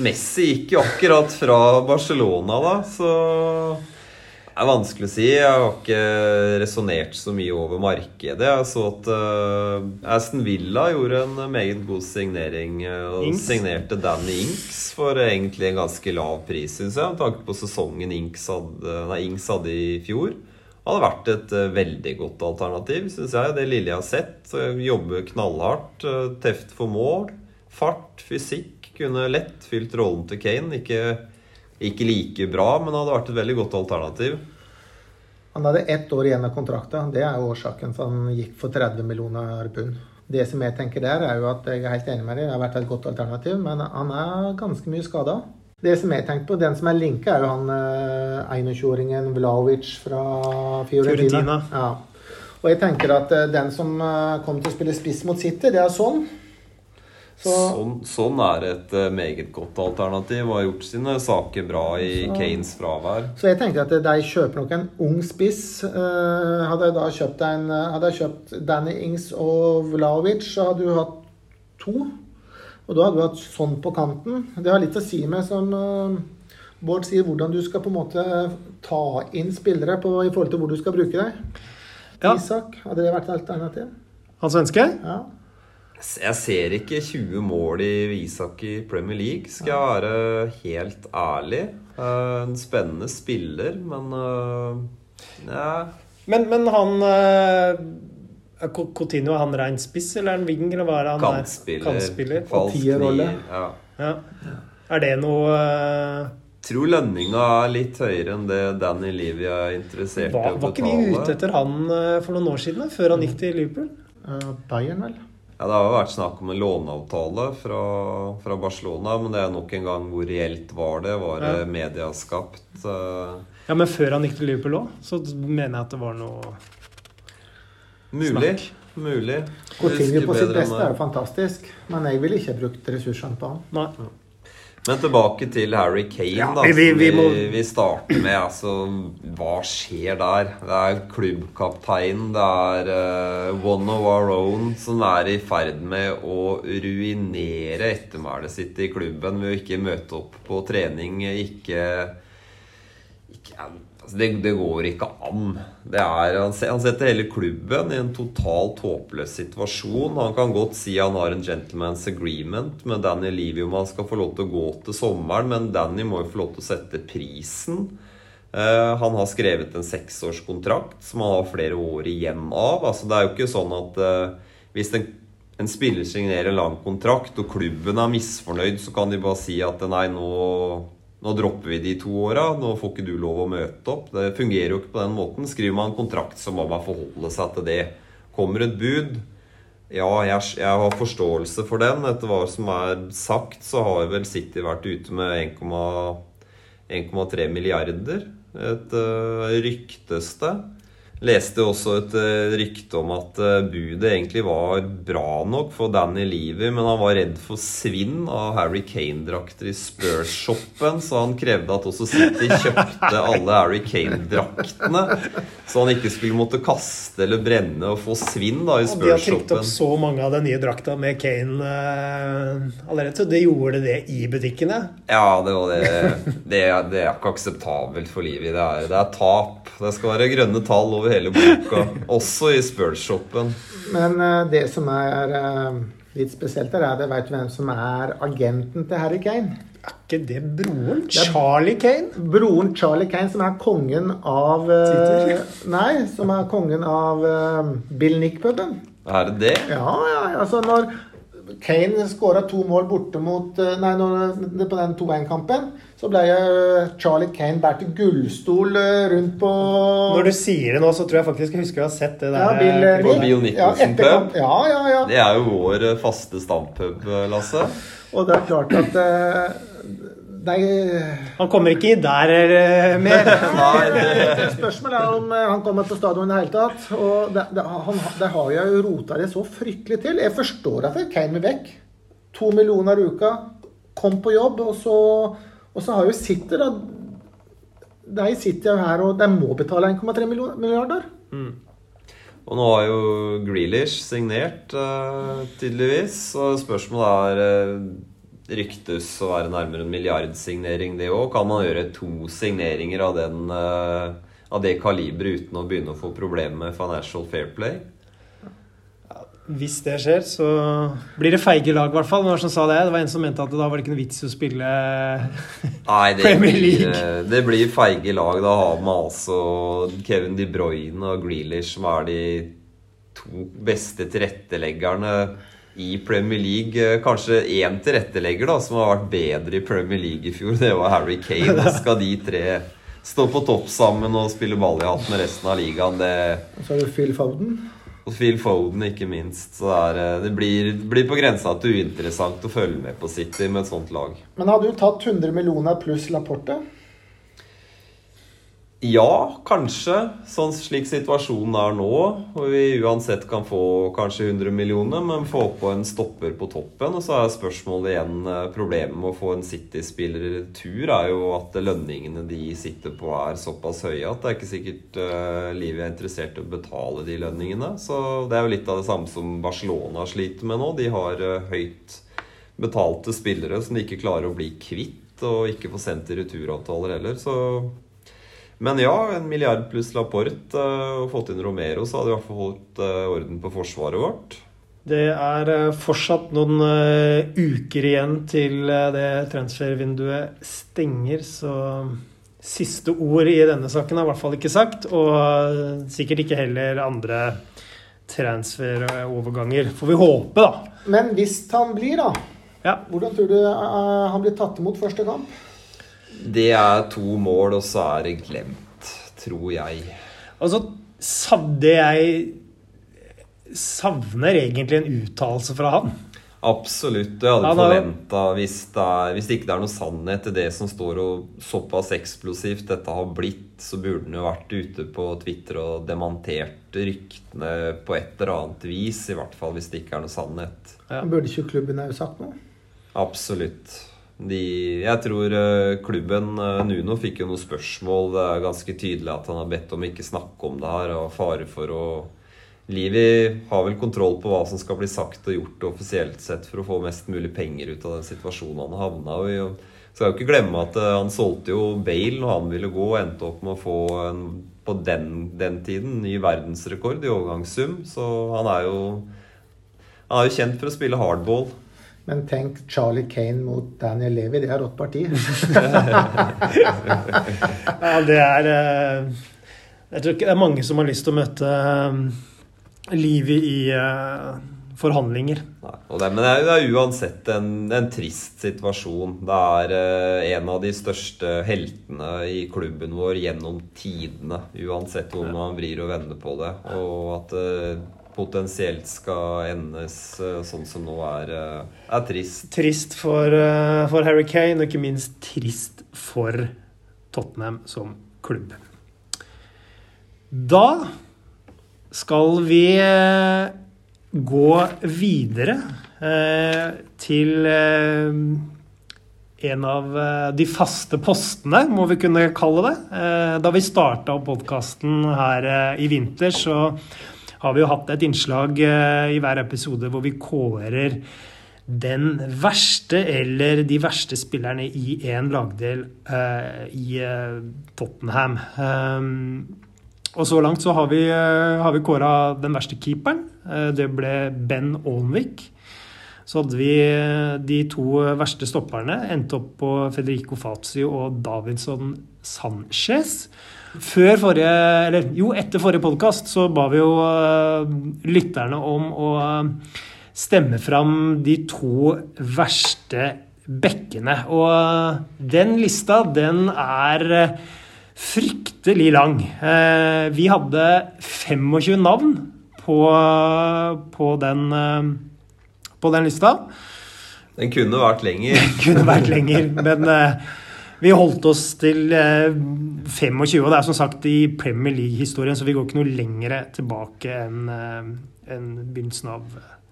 [SPEAKER 4] Messi gikk jo akkurat fra Barcelona, da, så det er vanskelig å si. Jeg har ikke resonnert så mye over markedet. Jeg så at uh, Aston Villa gjorde en meget god signering Uh, og signerte Danny Inks for egentlig en ganske lav pris, syns jeg, med tanke på sesongen Inks hadde, nei, Inks hadde i fjor. Hadde vært et uh, veldig godt alternativ, syns jeg. Det lille jeg har sett. Jobbe knallhardt, teft for mål. Fart, fysikk. Kunne lett fylt rollen til Kane. Ikke, ikke like bra, men hadde vært et veldig godt alternativ.
[SPEAKER 5] Han hadde ett år igjen av kontrakta. Det er jo årsaken for han gikk for 30 millioner pund. Det som jeg tenker der, er jo at jeg er helt enig med deg. Det har vært et godt alternativ, men han er ganske mye skada. Det som jeg tenker på, Den som er linka, er jo han eh, 21-åringen Vlaovic fra Fiorentina.
[SPEAKER 3] Fiorentina.
[SPEAKER 5] Ja. Og jeg tenker at eh, den som eh, kommer til å spille spiss mot City, det er sånn. Så,
[SPEAKER 4] Sånn, sånn er et eh, meget godt alternativ. Og har gjort sine saker bra i
[SPEAKER 5] Så-
[SPEAKER 4] Kanes fravær.
[SPEAKER 5] så jeg tenkte at de kjøper nok en ung spiss. Eh, hadde jeg da kjøpt en Hadde jeg kjøpt Danny Ings og Vlaovic, så hadde du hatt to. Og da hadde du hatt sånn på kanten. Det har litt å si med, som eh, Bård sier, hvordan du skal på en måte ta inn spillere på, i forhold til hvor du skal bruke deg.
[SPEAKER 3] Ja.
[SPEAKER 5] Isak, hadde det vært et alternativ?
[SPEAKER 3] Han svenske?
[SPEAKER 5] Ja.
[SPEAKER 4] Jeg ser ikke 20 mål i Isak i Premier League, skal jeg være helt ærlig. Eh, En spennende spiller, men eh, ja.
[SPEAKER 3] Men, men han eh, er Coutinho, er han rein spiss, eller er han wing, eller hva er han
[SPEAKER 4] Kantspiller.
[SPEAKER 3] er? Kantspiller.
[SPEAKER 4] Falsk nier, Ja.
[SPEAKER 3] Ja. Er det noe
[SPEAKER 4] Tror lønninga er litt høyere enn det Danny Levy er interessert i å betale.
[SPEAKER 3] var ikke vi ute etter han for noen år siden, da, før han gikk til Liverpool?
[SPEAKER 5] Uh, Bayern, vel?
[SPEAKER 4] Ja, Det har jo vært snakk om en låneavtale fra, fra Barcelona, men det er nok en gang hvor reelt var det. Var det
[SPEAKER 3] Ja.
[SPEAKER 4] mediaskapt? eh,
[SPEAKER 3] Ja, men før han gikk til Liverpool òg, så mener jeg at det var noe
[SPEAKER 4] mulig.
[SPEAKER 3] Snakk.
[SPEAKER 4] Mulig.
[SPEAKER 5] Coutinho på sitt beste er jo fantastisk, men jeg ville ikke brukt ressursene på han.
[SPEAKER 3] Nei.
[SPEAKER 4] Men tilbake til Harry Kane,
[SPEAKER 3] Ja,
[SPEAKER 4] da.
[SPEAKER 3] vi- vi- må-
[SPEAKER 4] vi starter med. Altså, hva skjer der? Det er klubbkapteinen, det er uh, one of our own som er i ferd med å ruinere ettermælet sitt i klubben ved å ikke møte opp på trening, ikke, ikke altså, det, det går ikke an. Er, han, setter hele klubben i en totalt håpløs situasjon. Han kan godt si han har en gentleman's agreement med Danny Levy om han skal få lov til å gå til sommeren, men Danny må jo få lov til å sette prisen. Eh, han har skrevet en seksårskontrakt som han har flere år igjen av. Altså, det er jo ikke sånn at uh, hvis en, en spiller signerer en lang kontrakt, og klubben er misfornøyd, så kan de bare si at nei, nå nå dropper vi de to åra, nå får ikke du lov å møte opp. Det fungerer jo ikke på den måten. Skriver man en kontrakt, så må man forholde seg til det. Kommer et bud, ja, jeg, jeg har forståelse for den. Etter hva som er sagt, så har vel City vært ute med 1,3 milliarder. Et uh, ryktes det. Leste også et uh, rykte om at uh, budet egentlig var bra nok for Danny Lever, men han var redd for svinn av Harry Kane-drakter i Spurs-shoppen, så han krevde at også City kjøpte alle Harry Kane-draktene, så han ikke skulle måtte kaste eller brenne og få svinn da i
[SPEAKER 3] Og de har trykt opp så mange av den nye drakta med Kane eh, allerede, så det gjorde det i butikkene.
[SPEAKER 4] Ja, det, var det, det, er- det er ikke akseptabelt for livet. Det er, det er tap. Det skal være grønne tall over hele boka, også i Spurs-shoppen.
[SPEAKER 5] Men uh, det som er uh, litt spesielt her, er at jeg veit hvem som er agenten til Harry Kane.
[SPEAKER 3] Er ikke det broren? Charlie Kane?
[SPEAKER 5] Broren Charlie Kane, som er kongen av
[SPEAKER 3] uh,
[SPEAKER 5] Nei, som er kongen av Bill Nick-puben.
[SPEAKER 4] Er det det?
[SPEAKER 5] Ja, ja, ja. Altså når Kane skåra to mål borte mot eh, Nei, når, på den 2-1-kampen, så ble eh, Charlie Kane båret til gullstol eh, rundt på
[SPEAKER 3] Når du sier det nå, så tror jeg faktisk jeg husker å ha sett det der.
[SPEAKER 5] ja, Bill,
[SPEAKER 4] På Bill Nicholson-pub.
[SPEAKER 5] Ja, ja, ja.
[SPEAKER 4] Det er jo vår faste stampub, Lasse.
[SPEAKER 5] Og det er klart at eh, Nei,
[SPEAKER 3] Han kommer ikke i der eh, mer.
[SPEAKER 4] Nei, det,
[SPEAKER 5] Spørsmålet er om eh, han kommer på stadion i det hele tatt. Og det, det, han, det har jo rota det så fryktelig til. Jeg forstår at Kane vil vekk. To millioner i uka. Kom på jobb, og så, og så har jo City da De sitter jo her, og de må betale 1,3 milliarder. milliarder.
[SPEAKER 4] Og nå har jo Grealish signert, uh, tydeligvis. Og spørsmålet er eh, Ryktes å være nærmere en milliardsignering, det òg. Kan man gjøre to signeringer av, den, eh, av det kaliberet uten å begynne å få problemer med financial fair play?
[SPEAKER 3] Hvis det skjer, så blir det feige lag, i hvert fall. Hvem som sa det? Det var en som mente at da var det ikke noe vits i å spille
[SPEAKER 4] Nei, det
[SPEAKER 3] Premier League.
[SPEAKER 4] Blir, det blir feige lag. Da har man altså Kevin De Bruyne og Grealish, som er de to beste tilretteleggerne i Premier League. Eh, Kanskje én tilrettelegger da, som har vært bedre i Premier League i fjor. Det var Harry Kane. Da skal de tre stå på topp sammen og spille ball i hatt med resten av ligaen. Det
[SPEAKER 5] Og så har du Phil Foden.
[SPEAKER 4] og Phil Foden, ikke minst. Så det, er, eh, det blir, blir på grensa til uinteressant å følge med på City med et sånt lag.
[SPEAKER 5] Men hadde du tatt 100 millioner pluss Laporte?
[SPEAKER 4] Ja, kanskje. Sånn slik situasjonen er nå. Og vi uansett kan få kanskje 100 millioner, men få på en stopper på toppen. Og så er spørsmålet igjen eh, Problemet med å få en City-spiller tur er jo at lønningene de sitter på, er såpass høye at det er ikke sikkert uh, Livet er interessert i å betale de lønningene. Så det er jo litt av det samme som Barcelona sliter med nå. De har uh, høyt betalte spillere som de ikke klarer å bli kvitt, og ikke får sendt i returavtaler heller. Så men ja, en milliard pluss Laporte eh, og fått inn Romero, så hadde vi i hvert fall holdt eh, orden på forsvaret vårt.
[SPEAKER 3] Det er eh, fortsatt noen uker igjen til det transfervinduet stenger, så siste ord i denne saken er i hvert fall ikke sagt. Og sikkert ikke heller andre transferoverganger. Får vi håpe, da.
[SPEAKER 5] Men hvis han blir, da?
[SPEAKER 3] Ja.
[SPEAKER 5] Hvordan tror du han blir tatt imot første kamp?
[SPEAKER 4] Det er to mål, og så er det glemt, tror jeg.
[SPEAKER 3] Altså, savner jeg Savner egentlig en uttalelse fra han.
[SPEAKER 4] Absolutt. Jeg hadde forventa, hvis, det hvis det ikke er noe sannhet i det som står og såpass eksplosivt dette har blitt, så burde han jo vært ute på Twitter og demantert ryktene på et eller annet vis. I hvert fall hvis det ikke er noe sannhet.
[SPEAKER 3] Ja.
[SPEAKER 5] Burde ikke klubben ha sagt noe?
[SPEAKER 4] Absolutt. De, jeg tror eh, klubben eh, Nuno fikk jo noen spørsmål. Det er ganske tydelig at han har bedt om ikke snakke om det her, og fare for å Livi har vel kontroll på hva som skal bli sagt og gjort offisielt sett for å få mest mulig penger ut av den situasjonen han havna i. Skal jo ikke glemme at eh, han solgte jo Bale når han ville gå, og endte opp med å få en, på den, den tiden ny verdensrekord i overgangssum. Så han er jo Han er jo kjent for å spille hardball.
[SPEAKER 5] Men tenk Charlie Kane mot Daniel Levy, det er rått parti.
[SPEAKER 3] Ja, det er eh, Jeg tror ikke det er mange som har lyst til å møte eh, livet i eh, forhandlinger.
[SPEAKER 4] Nei, og det, men det er, det er uansett en, en trist situasjon. Det er en av de største heltene i klubben vår gjennom tidene. Uansett hvor man vrir og vender på det. Og at potensielt skal endes eh, sånn som nå, er, eh, er trist.
[SPEAKER 3] Trist for, eh, for Harry Kane, og ikke minst trist for Tottenham som klubb. Da skal vi gå videre til en av de faste postene, må vi kunne kalle det. Da vi starta podkasten her i vinter, så har vi jo hatt et innslag eh, i hver episode hvor vi kårer den verste eller de verste spillerne i en lagdel uh, i eh, Tottenham. Um, og så langt så har vi, har vi kåra den verste keeperen. Det ble Ben Olnvik. Så hadde vi de to verste stopperne. Endte opp på Federico Fazio og Davidson Sanchez. Før forrige, eller jo, etter forrige podkast så ba vi jo eh, lytterne om å eh, stemme fram de to verste bekkene. Og eh, den lista, den er fryktelig lang. Vi hadde 25 navn på, på den på den lista.
[SPEAKER 4] Den kunne vært lenger.
[SPEAKER 3] Den Kunne vært lenger, men vi holdt oss til eh, 25. Og det er som sagt i Premier League-historien, så vi går ikke noe lenger tilbake enn eh, enn begynnelsen av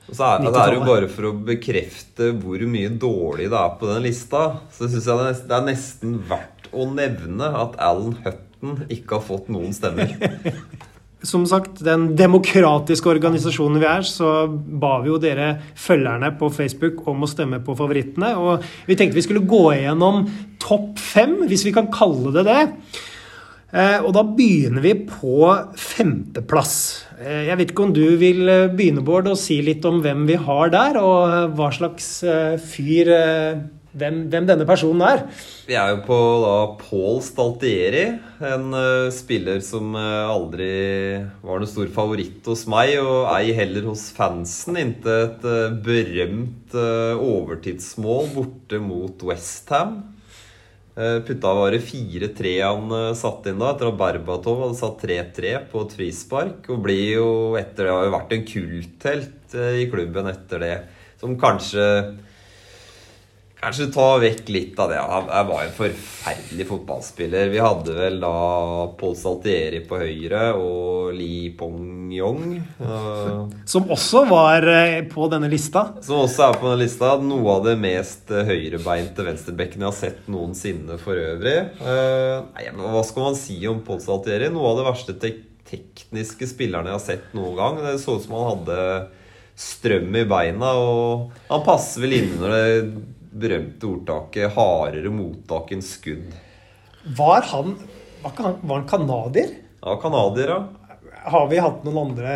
[SPEAKER 4] Og så er, det er jo bare for å bekrefte hvor mye dårlig det er på den lista, så syns jeg det er nesten, det er nesten verdt å nevne at Alan Hutton ikke har fått noen stemmer.
[SPEAKER 3] Som sagt, den demokratiske organisasjonen vi er, så ba vi jo dere følgerne på Facebook om å stemme på favorittene. Og vi tenkte vi skulle gå igjennom topp fem, hvis vi kan kalle det det. Eh, Og da begynner vi på femteplass. Eh, Jeg vet ikke om du vil eh, begynne, Bård, og si litt om hvem vi har der, og hva slags fyr hvem, hvem denne personen er.
[SPEAKER 4] Vi er jo på da Paul Staltieri, en uh, spiller som uh, aldri var noen stor favoritt hos meg, og ei heller hos fansen, inntil et uh, berømt overtidsmål borte mot Westham. Putta var det 4-3 han satte inn da, etter at Berbatov hadde satt 3-3 på et frispark. Og blir jo etter det har jo vært en kulthelt i klubben etter det, som kanskje Kanskje ta vekk litt av det. Han var en forferdelig fotballspiller. Vi hadde vel da Paul Saltieri på høyre og Li Pong-yong.
[SPEAKER 3] Som også var eh, på denne lista.
[SPEAKER 4] som også er på denne lista. Noe av det mest eh, høyrebeinte venstrebekkene jeg har sett noensinne for øvrig. Eh, nei, men Hva skal man si om Paul Saltieri? Noe av det verste tek tekniske spillerne jeg har sett noen gang. Det så ut som han hadde strøm i beina, og han passer vel inn når det berømte ordtaket 'hardere mottak enn skudd'.
[SPEAKER 3] Var han Var, han, var han canadier?
[SPEAKER 4] Ja, canadier, ja.
[SPEAKER 3] Har vi hatt noen andre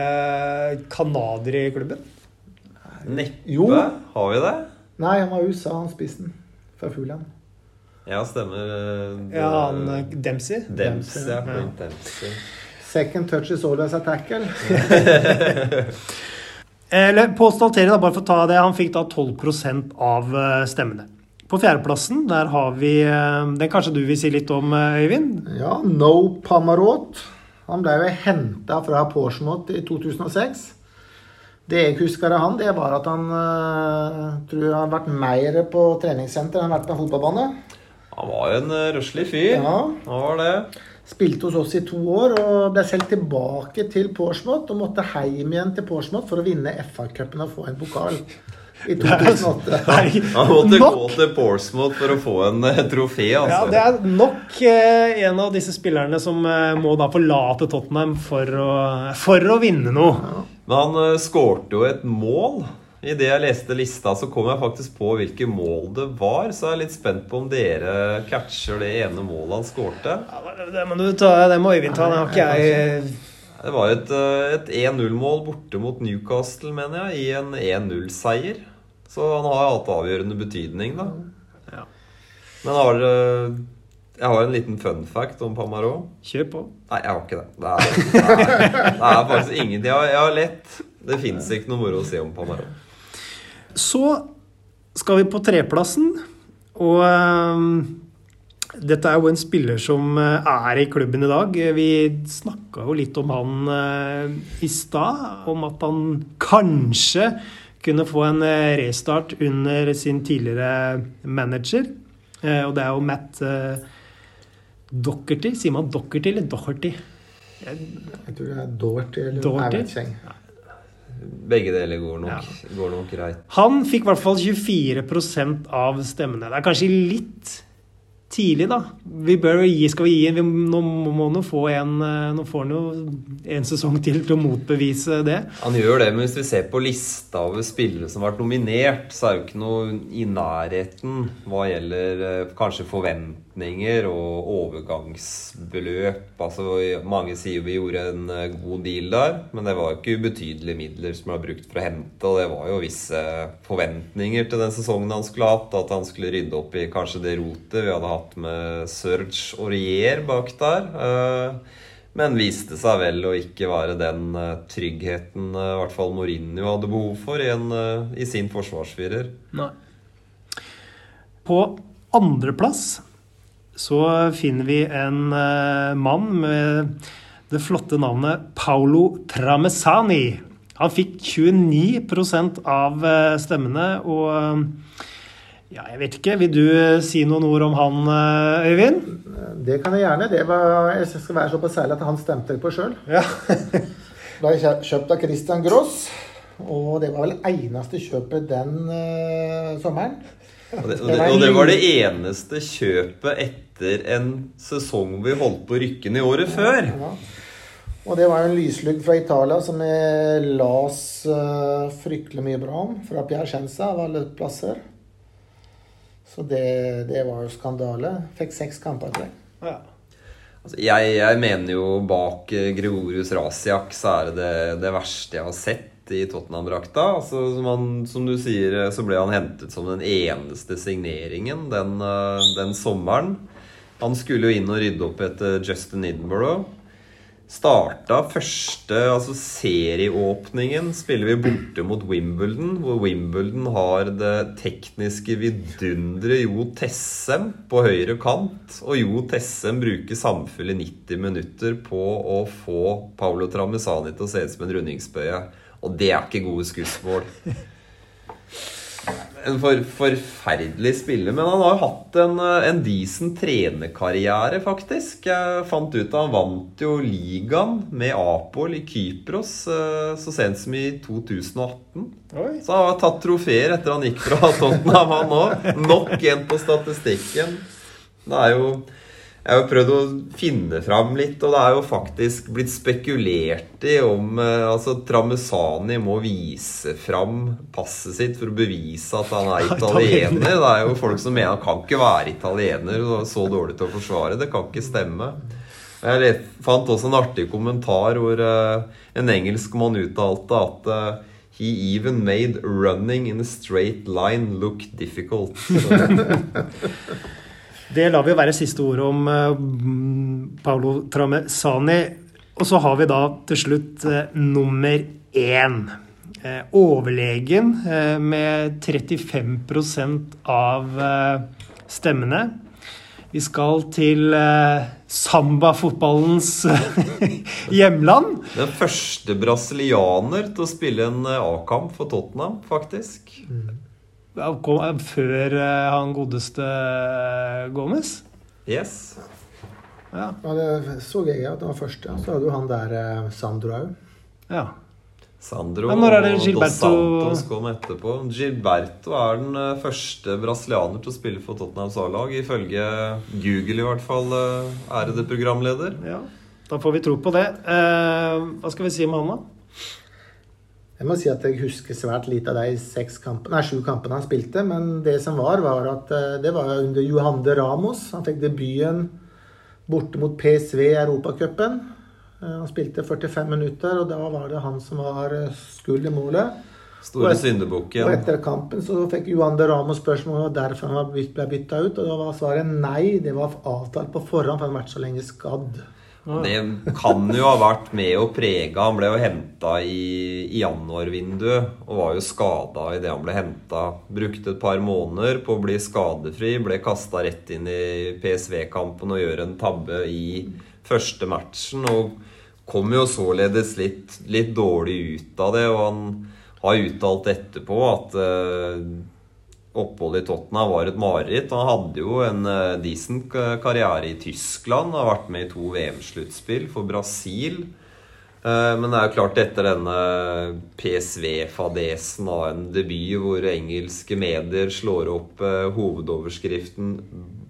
[SPEAKER 3] canadiere i klubben?
[SPEAKER 4] Neppe.
[SPEAKER 5] Jo.
[SPEAKER 4] Har vi det?
[SPEAKER 5] Nei, han var USA, han spissen. Fra Fulham.
[SPEAKER 4] Ja, stemmer. eh, det-
[SPEAKER 3] Ja, han eh, Dempsey.
[SPEAKER 4] Dempsey. Ja,
[SPEAKER 3] Ja.
[SPEAKER 4] Dempsey.
[SPEAKER 5] Second touch is always a tackle.
[SPEAKER 3] Eller Pål Stalteri, da, bare for å ta det, han fikk da 12 av eh, stemmene. På fjerdeplassen der har vi eh, Den kanskje du vil si litt om, eh, Øyvind?
[SPEAKER 5] Ja, No Pamarot. Han ble jo henta fra Portsmouth i 2006. Det jeg husker av han, det var at han tror jeg har vært mer på treningssenter enn han har vært på fotballbane.
[SPEAKER 4] Han var jo en eh, røslig fyr.
[SPEAKER 5] Ja.
[SPEAKER 4] Han var det.
[SPEAKER 5] Spilte hos oss i to år og ble selv tilbake til Portsmouth og måtte hjem igjen til Portsmouth for å vinne FA-cupen og få en pokal i 2008.
[SPEAKER 3] Nei,
[SPEAKER 4] Han måtte gå til Porsmouth for å få en eh, trofé,
[SPEAKER 3] Ja,
[SPEAKER 4] altså.
[SPEAKER 3] det er nok eh, en av disse spillerne som eh, må da forlate Tottenham for å, for å vinne noe.
[SPEAKER 4] Men han uh, skårte jo et mål. Idet jeg leste lista, så kom jeg faktisk på hvilke mål det var. Så jeg er litt spent på om dere catcher det ene målet han skårte.
[SPEAKER 3] Ja, det må du ta, det må Øyvind ta. Det har ikke jeg
[SPEAKER 4] Det var et, eh, et 1-0-mål borte mot Newcastle, mener jeg, i en 1-0-seier. Så han har hatt avgjørende betydning, da.
[SPEAKER 3] Ja.
[SPEAKER 4] Men har dere Jeg har en liten fun fact om Pamaro.
[SPEAKER 3] Kjør på.
[SPEAKER 4] Nei, jeg har ikke det. Det er, det er, det er faktisk ingenting. Jeg, har- lett. Det fins ikke noe moro å si om Pamarot.
[SPEAKER 3] Så skal vi på treplassen, og eh, dette er jo en spiller som eh, er i klubben i dag. Vi snakka jo litt om han eh, i stad, om at han kanskje kunne få en restart under sin tidligere manager. Og det er jo Matt Docherty. Sier man Docherty eller Docherty?
[SPEAKER 5] Jeg tror det er Doherty eller
[SPEAKER 3] Doherty?
[SPEAKER 5] Jeg vet ikke.
[SPEAKER 4] Begge deler går nok, går nok greit.
[SPEAKER 3] Han fikk i hvert fall 24% av stemmene. Det er kanskje litt tidlig, da. Vi bør gi, skal vi gi en, vi Nå må han jo få en eh, Nå får han jo en sesong til til å motbevise det.
[SPEAKER 4] Han gjør det, men hvis vi ser på lista over spillere som har vært nominert, så er jo ikke noe i nærheten hva gjelder kanskje kanskje forventninger og overgangsbeløp. Altså, mange sier vi gjorde en eh, god deal der, men det var ikke ubetydelige midler som var brukt for å hente, og det var jo visse forventninger til den sesongen han skulle hatt, at han skulle rydde opp i kanskje det rotet vi hadde hatt med Serge Aurier bak der. Eh, Men viste seg vel å ikke være den eh, tryggheten i hvert fall Mourinho hadde behov for i, en, i sin forsvarsfirer.
[SPEAKER 3] Nei. På andreplass så finner vi en eh, mann med det flotte navnet Paolo Tramesani. Han fikk 29 av eh, stemmene, og eh, ja, jeg vet ikke. Vil du si noen ord om han, Øyvind?
[SPEAKER 5] Det kan jeg gjerne. Det var, jeg skal være såpass ærlig at han stemte på sjøl.
[SPEAKER 3] Ja.
[SPEAKER 5] Ble kjøpt av Christian Gross, og det var vel eneste kjøpet den uh, sommeren.
[SPEAKER 4] Og det, og, det, og det var det eneste kjøpet etter en sesong vi holdt på å rykke ned året før.
[SPEAKER 5] Ja. Og det var jo en lyslugg fra Italia som jeg las uh, fryktelig mye bra om. Fra Piacenza av alle plasser. Så det, det var jo skandale. Fikk seks kamper, til.
[SPEAKER 3] Ja.
[SPEAKER 4] Altså, jeg, jeg mener jo bak eh, Gregorius Rasiak så er det det, det verste jeg har sett i Tottenham-drakta. Altså, som, som du sier, eh, så ble han hentet som den eneste signeringen den, eh, den sommeren. Han skulle jo inn og rydde opp etter Justin Edinburgh. Starta første altså serieåpningen spiller vi borte mot Wimbledon, hvor Wimbledon har det tekniske vidunderet Jo Tessem på høyre kant. Og Jo Tessem bruker samfulle 90 minutter på å få Paolo Trammesani til å se ut som en rundingsbøye. Og det er ikke gode skussmål. En for, forferdelig spiller, men han har jo hatt en, eh, en decent trenerkarriere, faktisk. Jeg fant ut at han vant jo ligaen med Apol i Kypros eh, så sent som i 2018.
[SPEAKER 3] Oi.
[SPEAKER 4] Så han har tatt trofeer etter han gikk fra Tottenham, han òg. Nok en på statistikken. Det er jo Jeg har prøvd å finne fram litt, og det er jo faktisk blitt spekulert i om eh, altså Tramusani må vise fram passet sitt for å bevise at han er italiener. Det er jo folk som mener han kan ikke være italiener og så dårlig til å forsvare. Det kan ikke stemme. Jeg fant også en artig kommentar hvor eh, en engelskmann uttalte at eh, He even made running in a straight line look difficult.
[SPEAKER 3] Det lar vi være siste ord om eh, Paolo Tramesani. Og så har vi da til slutt eh, nummer én. Eh, overlegen med 35 av stemmene. Vi skal til eh, sambafotballens hjemland.
[SPEAKER 4] Den første brasilianer til å spille en A-kamp for Tottenham, faktisk.
[SPEAKER 3] Kom- Før eh, han godeste eh, Gomez.
[SPEAKER 4] Yes.
[SPEAKER 3] Ja.
[SPEAKER 5] Ja, det så jeg at han var første. Så hadde jo han der eh, Sandro òg.
[SPEAKER 3] ja.
[SPEAKER 4] Sandro
[SPEAKER 3] ja, når er det
[SPEAKER 4] og
[SPEAKER 3] Gilberto-
[SPEAKER 4] Dos Santos kom etterpå. Gilberto er den eh, første brasilianer til å spille for Tottenhams A-lag, ifølge Google i hvert fall, eh, ærede programleder.
[SPEAKER 3] ja. Da får vi tro på det. Eh, hva skal vi si om han, da?
[SPEAKER 5] Jeg må si at jeg husker svært lite av de seks kampene, nei, sju kampene han spilte. Men det som var, var at eh, det var under Johan de Ramos. Han fikk debuten borte mot PSV i Europacupen. Eh, Han spilte 45 minutter, og da var det han som var skuld i målet.
[SPEAKER 4] Store syndebukken.
[SPEAKER 5] Og etter kampen så fikk Johan de Ramos spørsmål om derfor han ble bytta ut. Og da var svaret nei, det var avtalt på forhånd, for han har vært så lenge skadd.
[SPEAKER 4] Det kan jo ha vært med å prege Han ble jo henta i, i januarvinduet og var jo skada idet han ble henta. Brukte et par måneder på å bli skadefri, ble kasta rett inn i PSV-kampen og gjør en tabbe i første matchen. Og kom jo således litt, litt dårlig ut av det. Og han har uttalt etterpå at eh, opphold i Tottenham var et mareritt. Han hadde jo en uh, decent karriere i Tyskland. Har vært med i to VM-sluttspill for Brasil. Uh, men det er jo klart, etter denne PSV-fadesen av en debut hvor engelske medier slår opp hovedoverskriften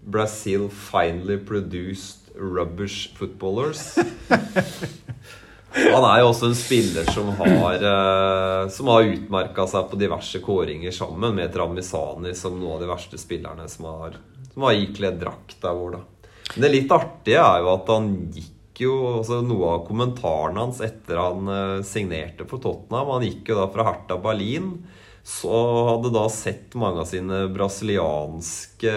[SPEAKER 4] 'Brazil finally produced rubbish footballers'. Han er jo også en spiller som har, uh, som har utmerka seg på diverse kåringer sammen med Tramisani som noen av de verste spillerne som har, som har ikledd der vår. Da. Men det litt artige er jo at han gikk jo altså Noe av kommentaren hans etter han uh, signerte for Tottenham Han gikk jo da fra Hertha Berlin så hadde da sett mange av sine brasilianske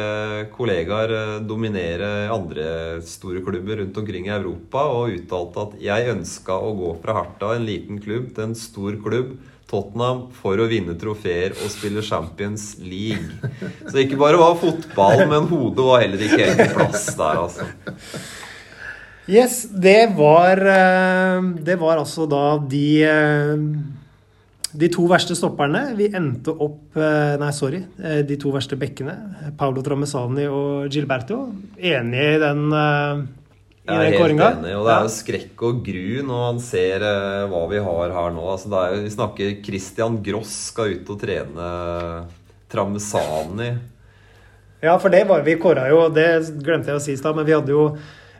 [SPEAKER 4] kollegaer eh, dominere andre store klubber rundt omkring i Europa, og uttalte at jeg ønska å gå fra Harta, en liten klubb, til en stor klubb, Tottenham, for å vinne trofeer og spille Champions League. Så ikke bare var fotball, men hodet var heller ikke helt på plass der, altså.
[SPEAKER 3] Yes, det var eh, Det var altså da de eh, de to verste stopperne Vi endte opp eh, Nei, sorry. Eh, de to verste bekkene. Paolo Trammesani og Gilberto. Enige i den, uh, i
[SPEAKER 4] jeg er helt enig. Og det er jo skrekk og gru når man ser uh, hva vi har her nå. Altså, det er jo, vi snakker Christian Gross skal ut og trene Trammesani.
[SPEAKER 3] Ja, for det var vi kåra jo Det glemte jeg å si i stad, men vi hadde jo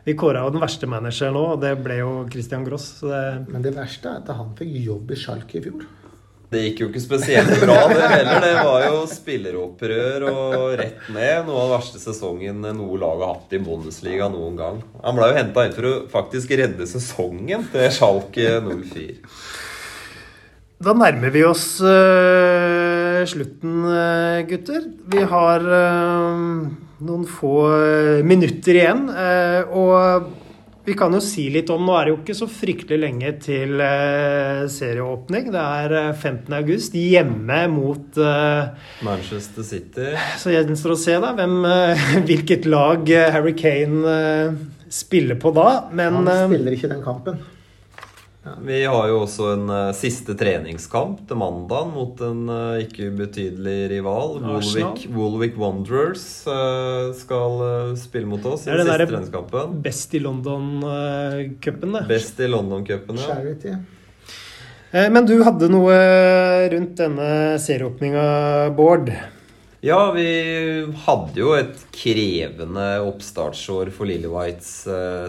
[SPEAKER 3] vi kåra jo den verste manageren nå, og det ble jo Christian Gross. Det...
[SPEAKER 5] Men det verste er at han fikk jobb i Schalke i fjor.
[SPEAKER 4] Det gikk jo ikke spesielt bra, det heller. Det var jo spilleropprør og rett ned. Noe av den verste sesongen noe lag har hatt i Bundesliga noen gang. Han ble jo henta inn for å faktisk redde sesongen til Schalke 04.
[SPEAKER 3] Da nærmer vi oss uh, slutten, uh, gutter. Vi har uh, noen få minutter igjen. og vi kan jo si litt om Nå er det jo ikke så fryktelig lenge til uh, serieåpning. Det er 15. Eh, august, hjemme mot uh,
[SPEAKER 4] Manchester City.
[SPEAKER 3] Så gjenstår å se da hvem, hvilket lag Harry Kane spiller på da. Men
[SPEAKER 5] Han spiller ikke den kampen.
[SPEAKER 4] Vi har jo også en uh, siste treningskamp til mandag mot en uh, ikke ubetydelig rival. Woolwick, Woolwick Wanderers uh, skal spille mot oss i den siste treningskampen.
[SPEAKER 3] Best i London-cupen, det.
[SPEAKER 4] Best i London-cupen,
[SPEAKER 5] ja. Charity.
[SPEAKER 3] Men du hadde noe rundt denne serieåpninga, Bård?
[SPEAKER 4] Ja, vi hadde jo et krevende oppstartsår for Lillewhites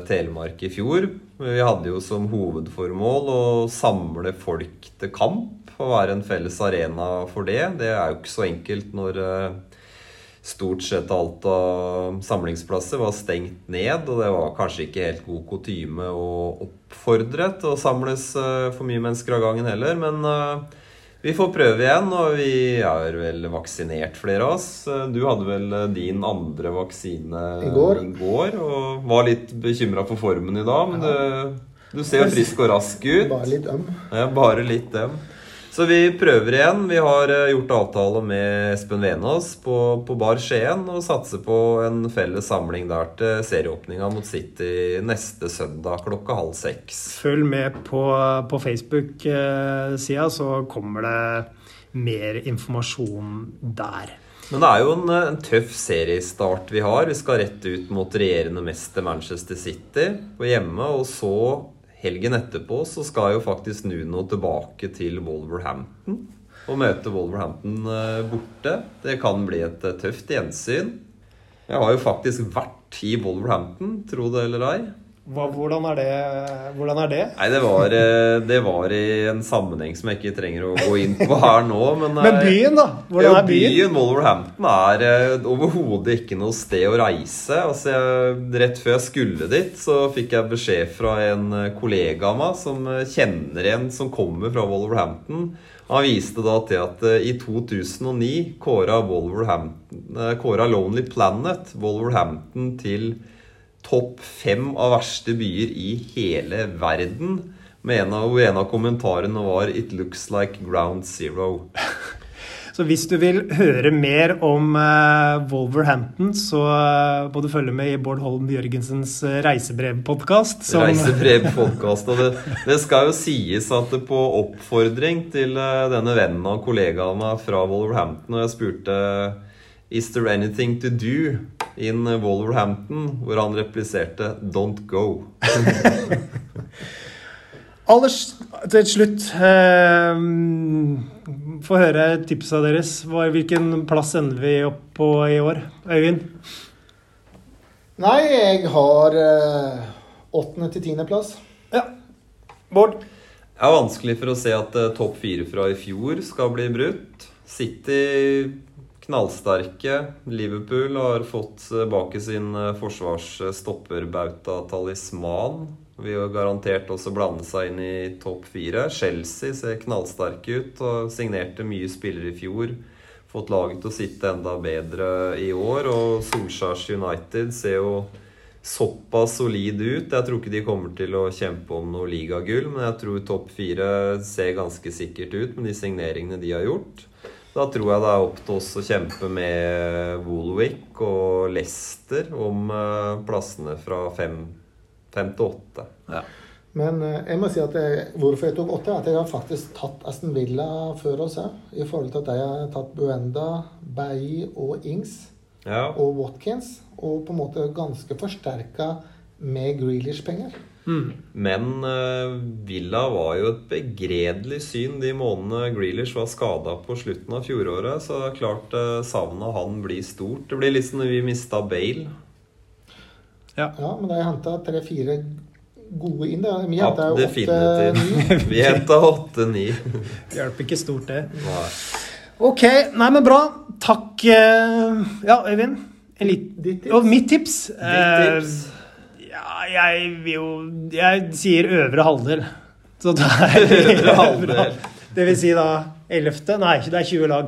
[SPEAKER 4] Telemark i fjor. Vi hadde jo som hovedformål å samle folk til kamp og være en felles arena for det. Det er jo ikke så enkelt når eh, stort sett alt av samlingsplasser var stengt ned, og det var kanskje ikke helt god kutyme å oppfordre til å samles eh, for mye mennesker av gangen heller. men eh, vi får prøve igjen, og vi er vel vaksinert, flere av oss. Du hadde vel din andre vaksine
[SPEAKER 5] i går,
[SPEAKER 4] i går og var litt bekymra for formen i dag. Men du, du ser jo frisk og rask ut.
[SPEAKER 5] Bare litt øm.
[SPEAKER 4] Ja, bare litt øm. Så vi prøver igjen. Vi har eh, gjort avtale med Espen Venås på, på Bar Skien og satser på en felles samling der til serieåpninga mot City neste søndag klokka halv seks.
[SPEAKER 3] Følg med på, på Facebook-sida, så kommer det mer informasjon der.
[SPEAKER 4] Men det er jo en, en, tøff seriestart vi har. Vi skal rett ut mot regjerende mester Manchester City på hjemme. Og så helgen etterpå så skal jo faktisk Nuno tilbake til Wolverhampton og møte Wolverhampton eh, borte. Det kan bli et eh, tøft gjensyn. Jeg har jo faktisk vært i Wolverhampton, tro det eller ei.
[SPEAKER 3] Hva, hvordan, er det, hvordan, er det,
[SPEAKER 4] Nei, det var, eh, det var, i en sammenheng som jeg ikke trenger å gå inn på her nå. Men,
[SPEAKER 3] men byen, da? Hvordan er byen?
[SPEAKER 4] Byen Wolverhampton er uh, overhodet ikke noe sted å reise. Altså, jeg, rett før jeg skulle dit, så fikk jeg beskjed fra en kollega av meg som kjenner en som kommer fra Wolverhampton. Han viste da til at i 2009 kåra, uh, kåra Lonely Planet Wolverhampton til topp fem av verste byer i hele verden. Med en av, en av kommentarene var 'It looks like ground zero'.
[SPEAKER 3] Så hvis du vil høre mer om uh, Wolverhampton, så uh, må du følge med i Bård Holm Jørgensens uh, reisebrevpodkast.
[SPEAKER 4] Som... Reisebrevpodkast. Og det, det, skal jo sies at det på oppfordring til denne vennen og kollegaene fra Wolverhampton, og jeg spurte Is there anything to do in Wolverhampton? Hvor han repliserte Don't go.
[SPEAKER 3] Aller til slutt eh, Få høre tipsa deres. Hvilken plass ender vi opp på i år? Øyvind?
[SPEAKER 5] Nei, jeg har eh, åttende til tiendeplass.
[SPEAKER 3] Ja. Bård?
[SPEAKER 4] Det er vanskelig for å se at eh, topp fire fra i fjor skal bli brutt. City knallsterke. Liverpool har fått tilbake sin eh, forsvarsstopperbauta talisman. Vil jo garantert også blande seg inn i topp fire. Chelsea ser knallsterke ut og signerte mye spillere i fjor. Fått laget til å sitte enda bedre i år. Og Solskjærs United ser jo såpass solid ut. Jeg tror ikke de kommer til å kjempe om noe ligagull, men jeg tror topp fire ser ganske sikkert ut med de signeringene de har gjort. Da tror jeg det er opp til oss å kjempe med Woolwick og Leicester om eh, plassene fra fem, fem til åtte.
[SPEAKER 5] Men eh, jeg må si at jeg, hvorfor jeg tok åtte, er at jeg har faktisk tatt Aston Villa før oss her. I forhold til at jeg har tatt Buenda, Bailly og Ings
[SPEAKER 4] Ja.
[SPEAKER 5] og Watkins. Og på en måte ganske forsterka med Grealish-penger.
[SPEAKER 4] Men uh, Villa var jo et begredelig syn de månedene Grealish var skada på slutten av fjoråret. Så det er klart uh, savnet han blir stort. Det blir litt som når vi mista Bale.
[SPEAKER 5] Ja, men da har jeg henta tre-fire gode inn. Da. Vi
[SPEAKER 4] Ja,
[SPEAKER 5] henta jo åtte
[SPEAKER 4] definitivt. Vi henta åtte-ni.
[SPEAKER 3] Hjelper ikke stort, det.
[SPEAKER 4] Nei.
[SPEAKER 3] Ok, nei, men bra. Takk. eh, Ja, Øyvind?
[SPEAKER 5] Ditt tips?
[SPEAKER 3] Og mitt tips?
[SPEAKER 4] Ditt
[SPEAKER 3] eh,
[SPEAKER 4] tips?
[SPEAKER 3] Ja, jeg vil jo Jeg sier øvre halvdel. Så det er
[SPEAKER 4] Øvre halvdel.
[SPEAKER 3] Det vil si da 11. Nei, det er 20 lag.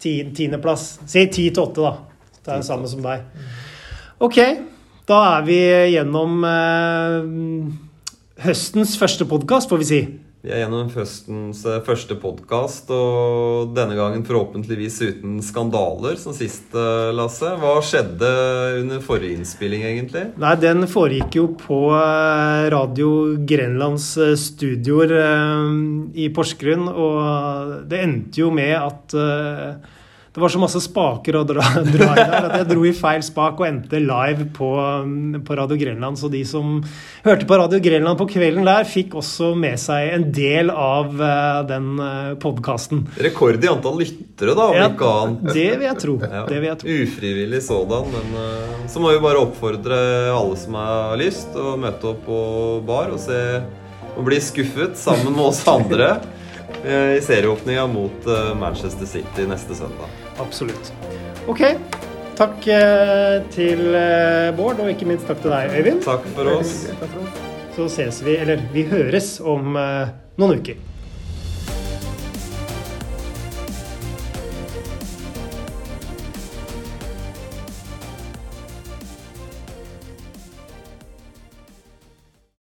[SPEAKER 3] Ti- Tiendeplass. Si 10 til 8, da. Det er det samme som deg. Ok, da er vi gjennom eh, høstens første podkast, får vi si.
[SPEAKER 4] Vi er gjennom høstens eh, første podkast, og denne gangen forhåpentligvis uten skandaler, som sist, eh, Lasse. Hva skjedde under forrige innspilling, egentlig?
[SPEAKER 3] Nei, den foregikk jo på eh, Radio Grenlands studioer i Porsgrunn, og det endte jo med at det var så masse spaker å dra, dra i der at jeg dro i feil spak og endte live på, mm, på Radio Grenland. Så de som hørte på Radio Grenland på kvelden der, fikk også med seg en del av eh, den podkasten.
[SPEAKER 4] Rekord i antall lyttere, da, om
[SPEAKER 3] Ja,
[SPEAKER 4] ikke annet.
[SPEAKER 3] det vil jeg tro.
[SPEAKER 4] Ja.
[SPEAKER 3] Det vil jeg tro.
[SPEAKER 4] Ufrivillig sådan, men eh, så må vi bare oppfordre alle som har lyst, å møte opp på bar og se og bli skuffet sammen med oss andre eh, i serieåpninga mot Manchester City neste søndag.
[SPEAKER 3] Absolutt. Ok. Takk eh, til eh, Bård, og ikke minst takk til deg, Øyvind.
[SPEAKER 5] Takk for oss.
[SPEAKER 3] Så ses vi, eller vi høres om eh, noen uker.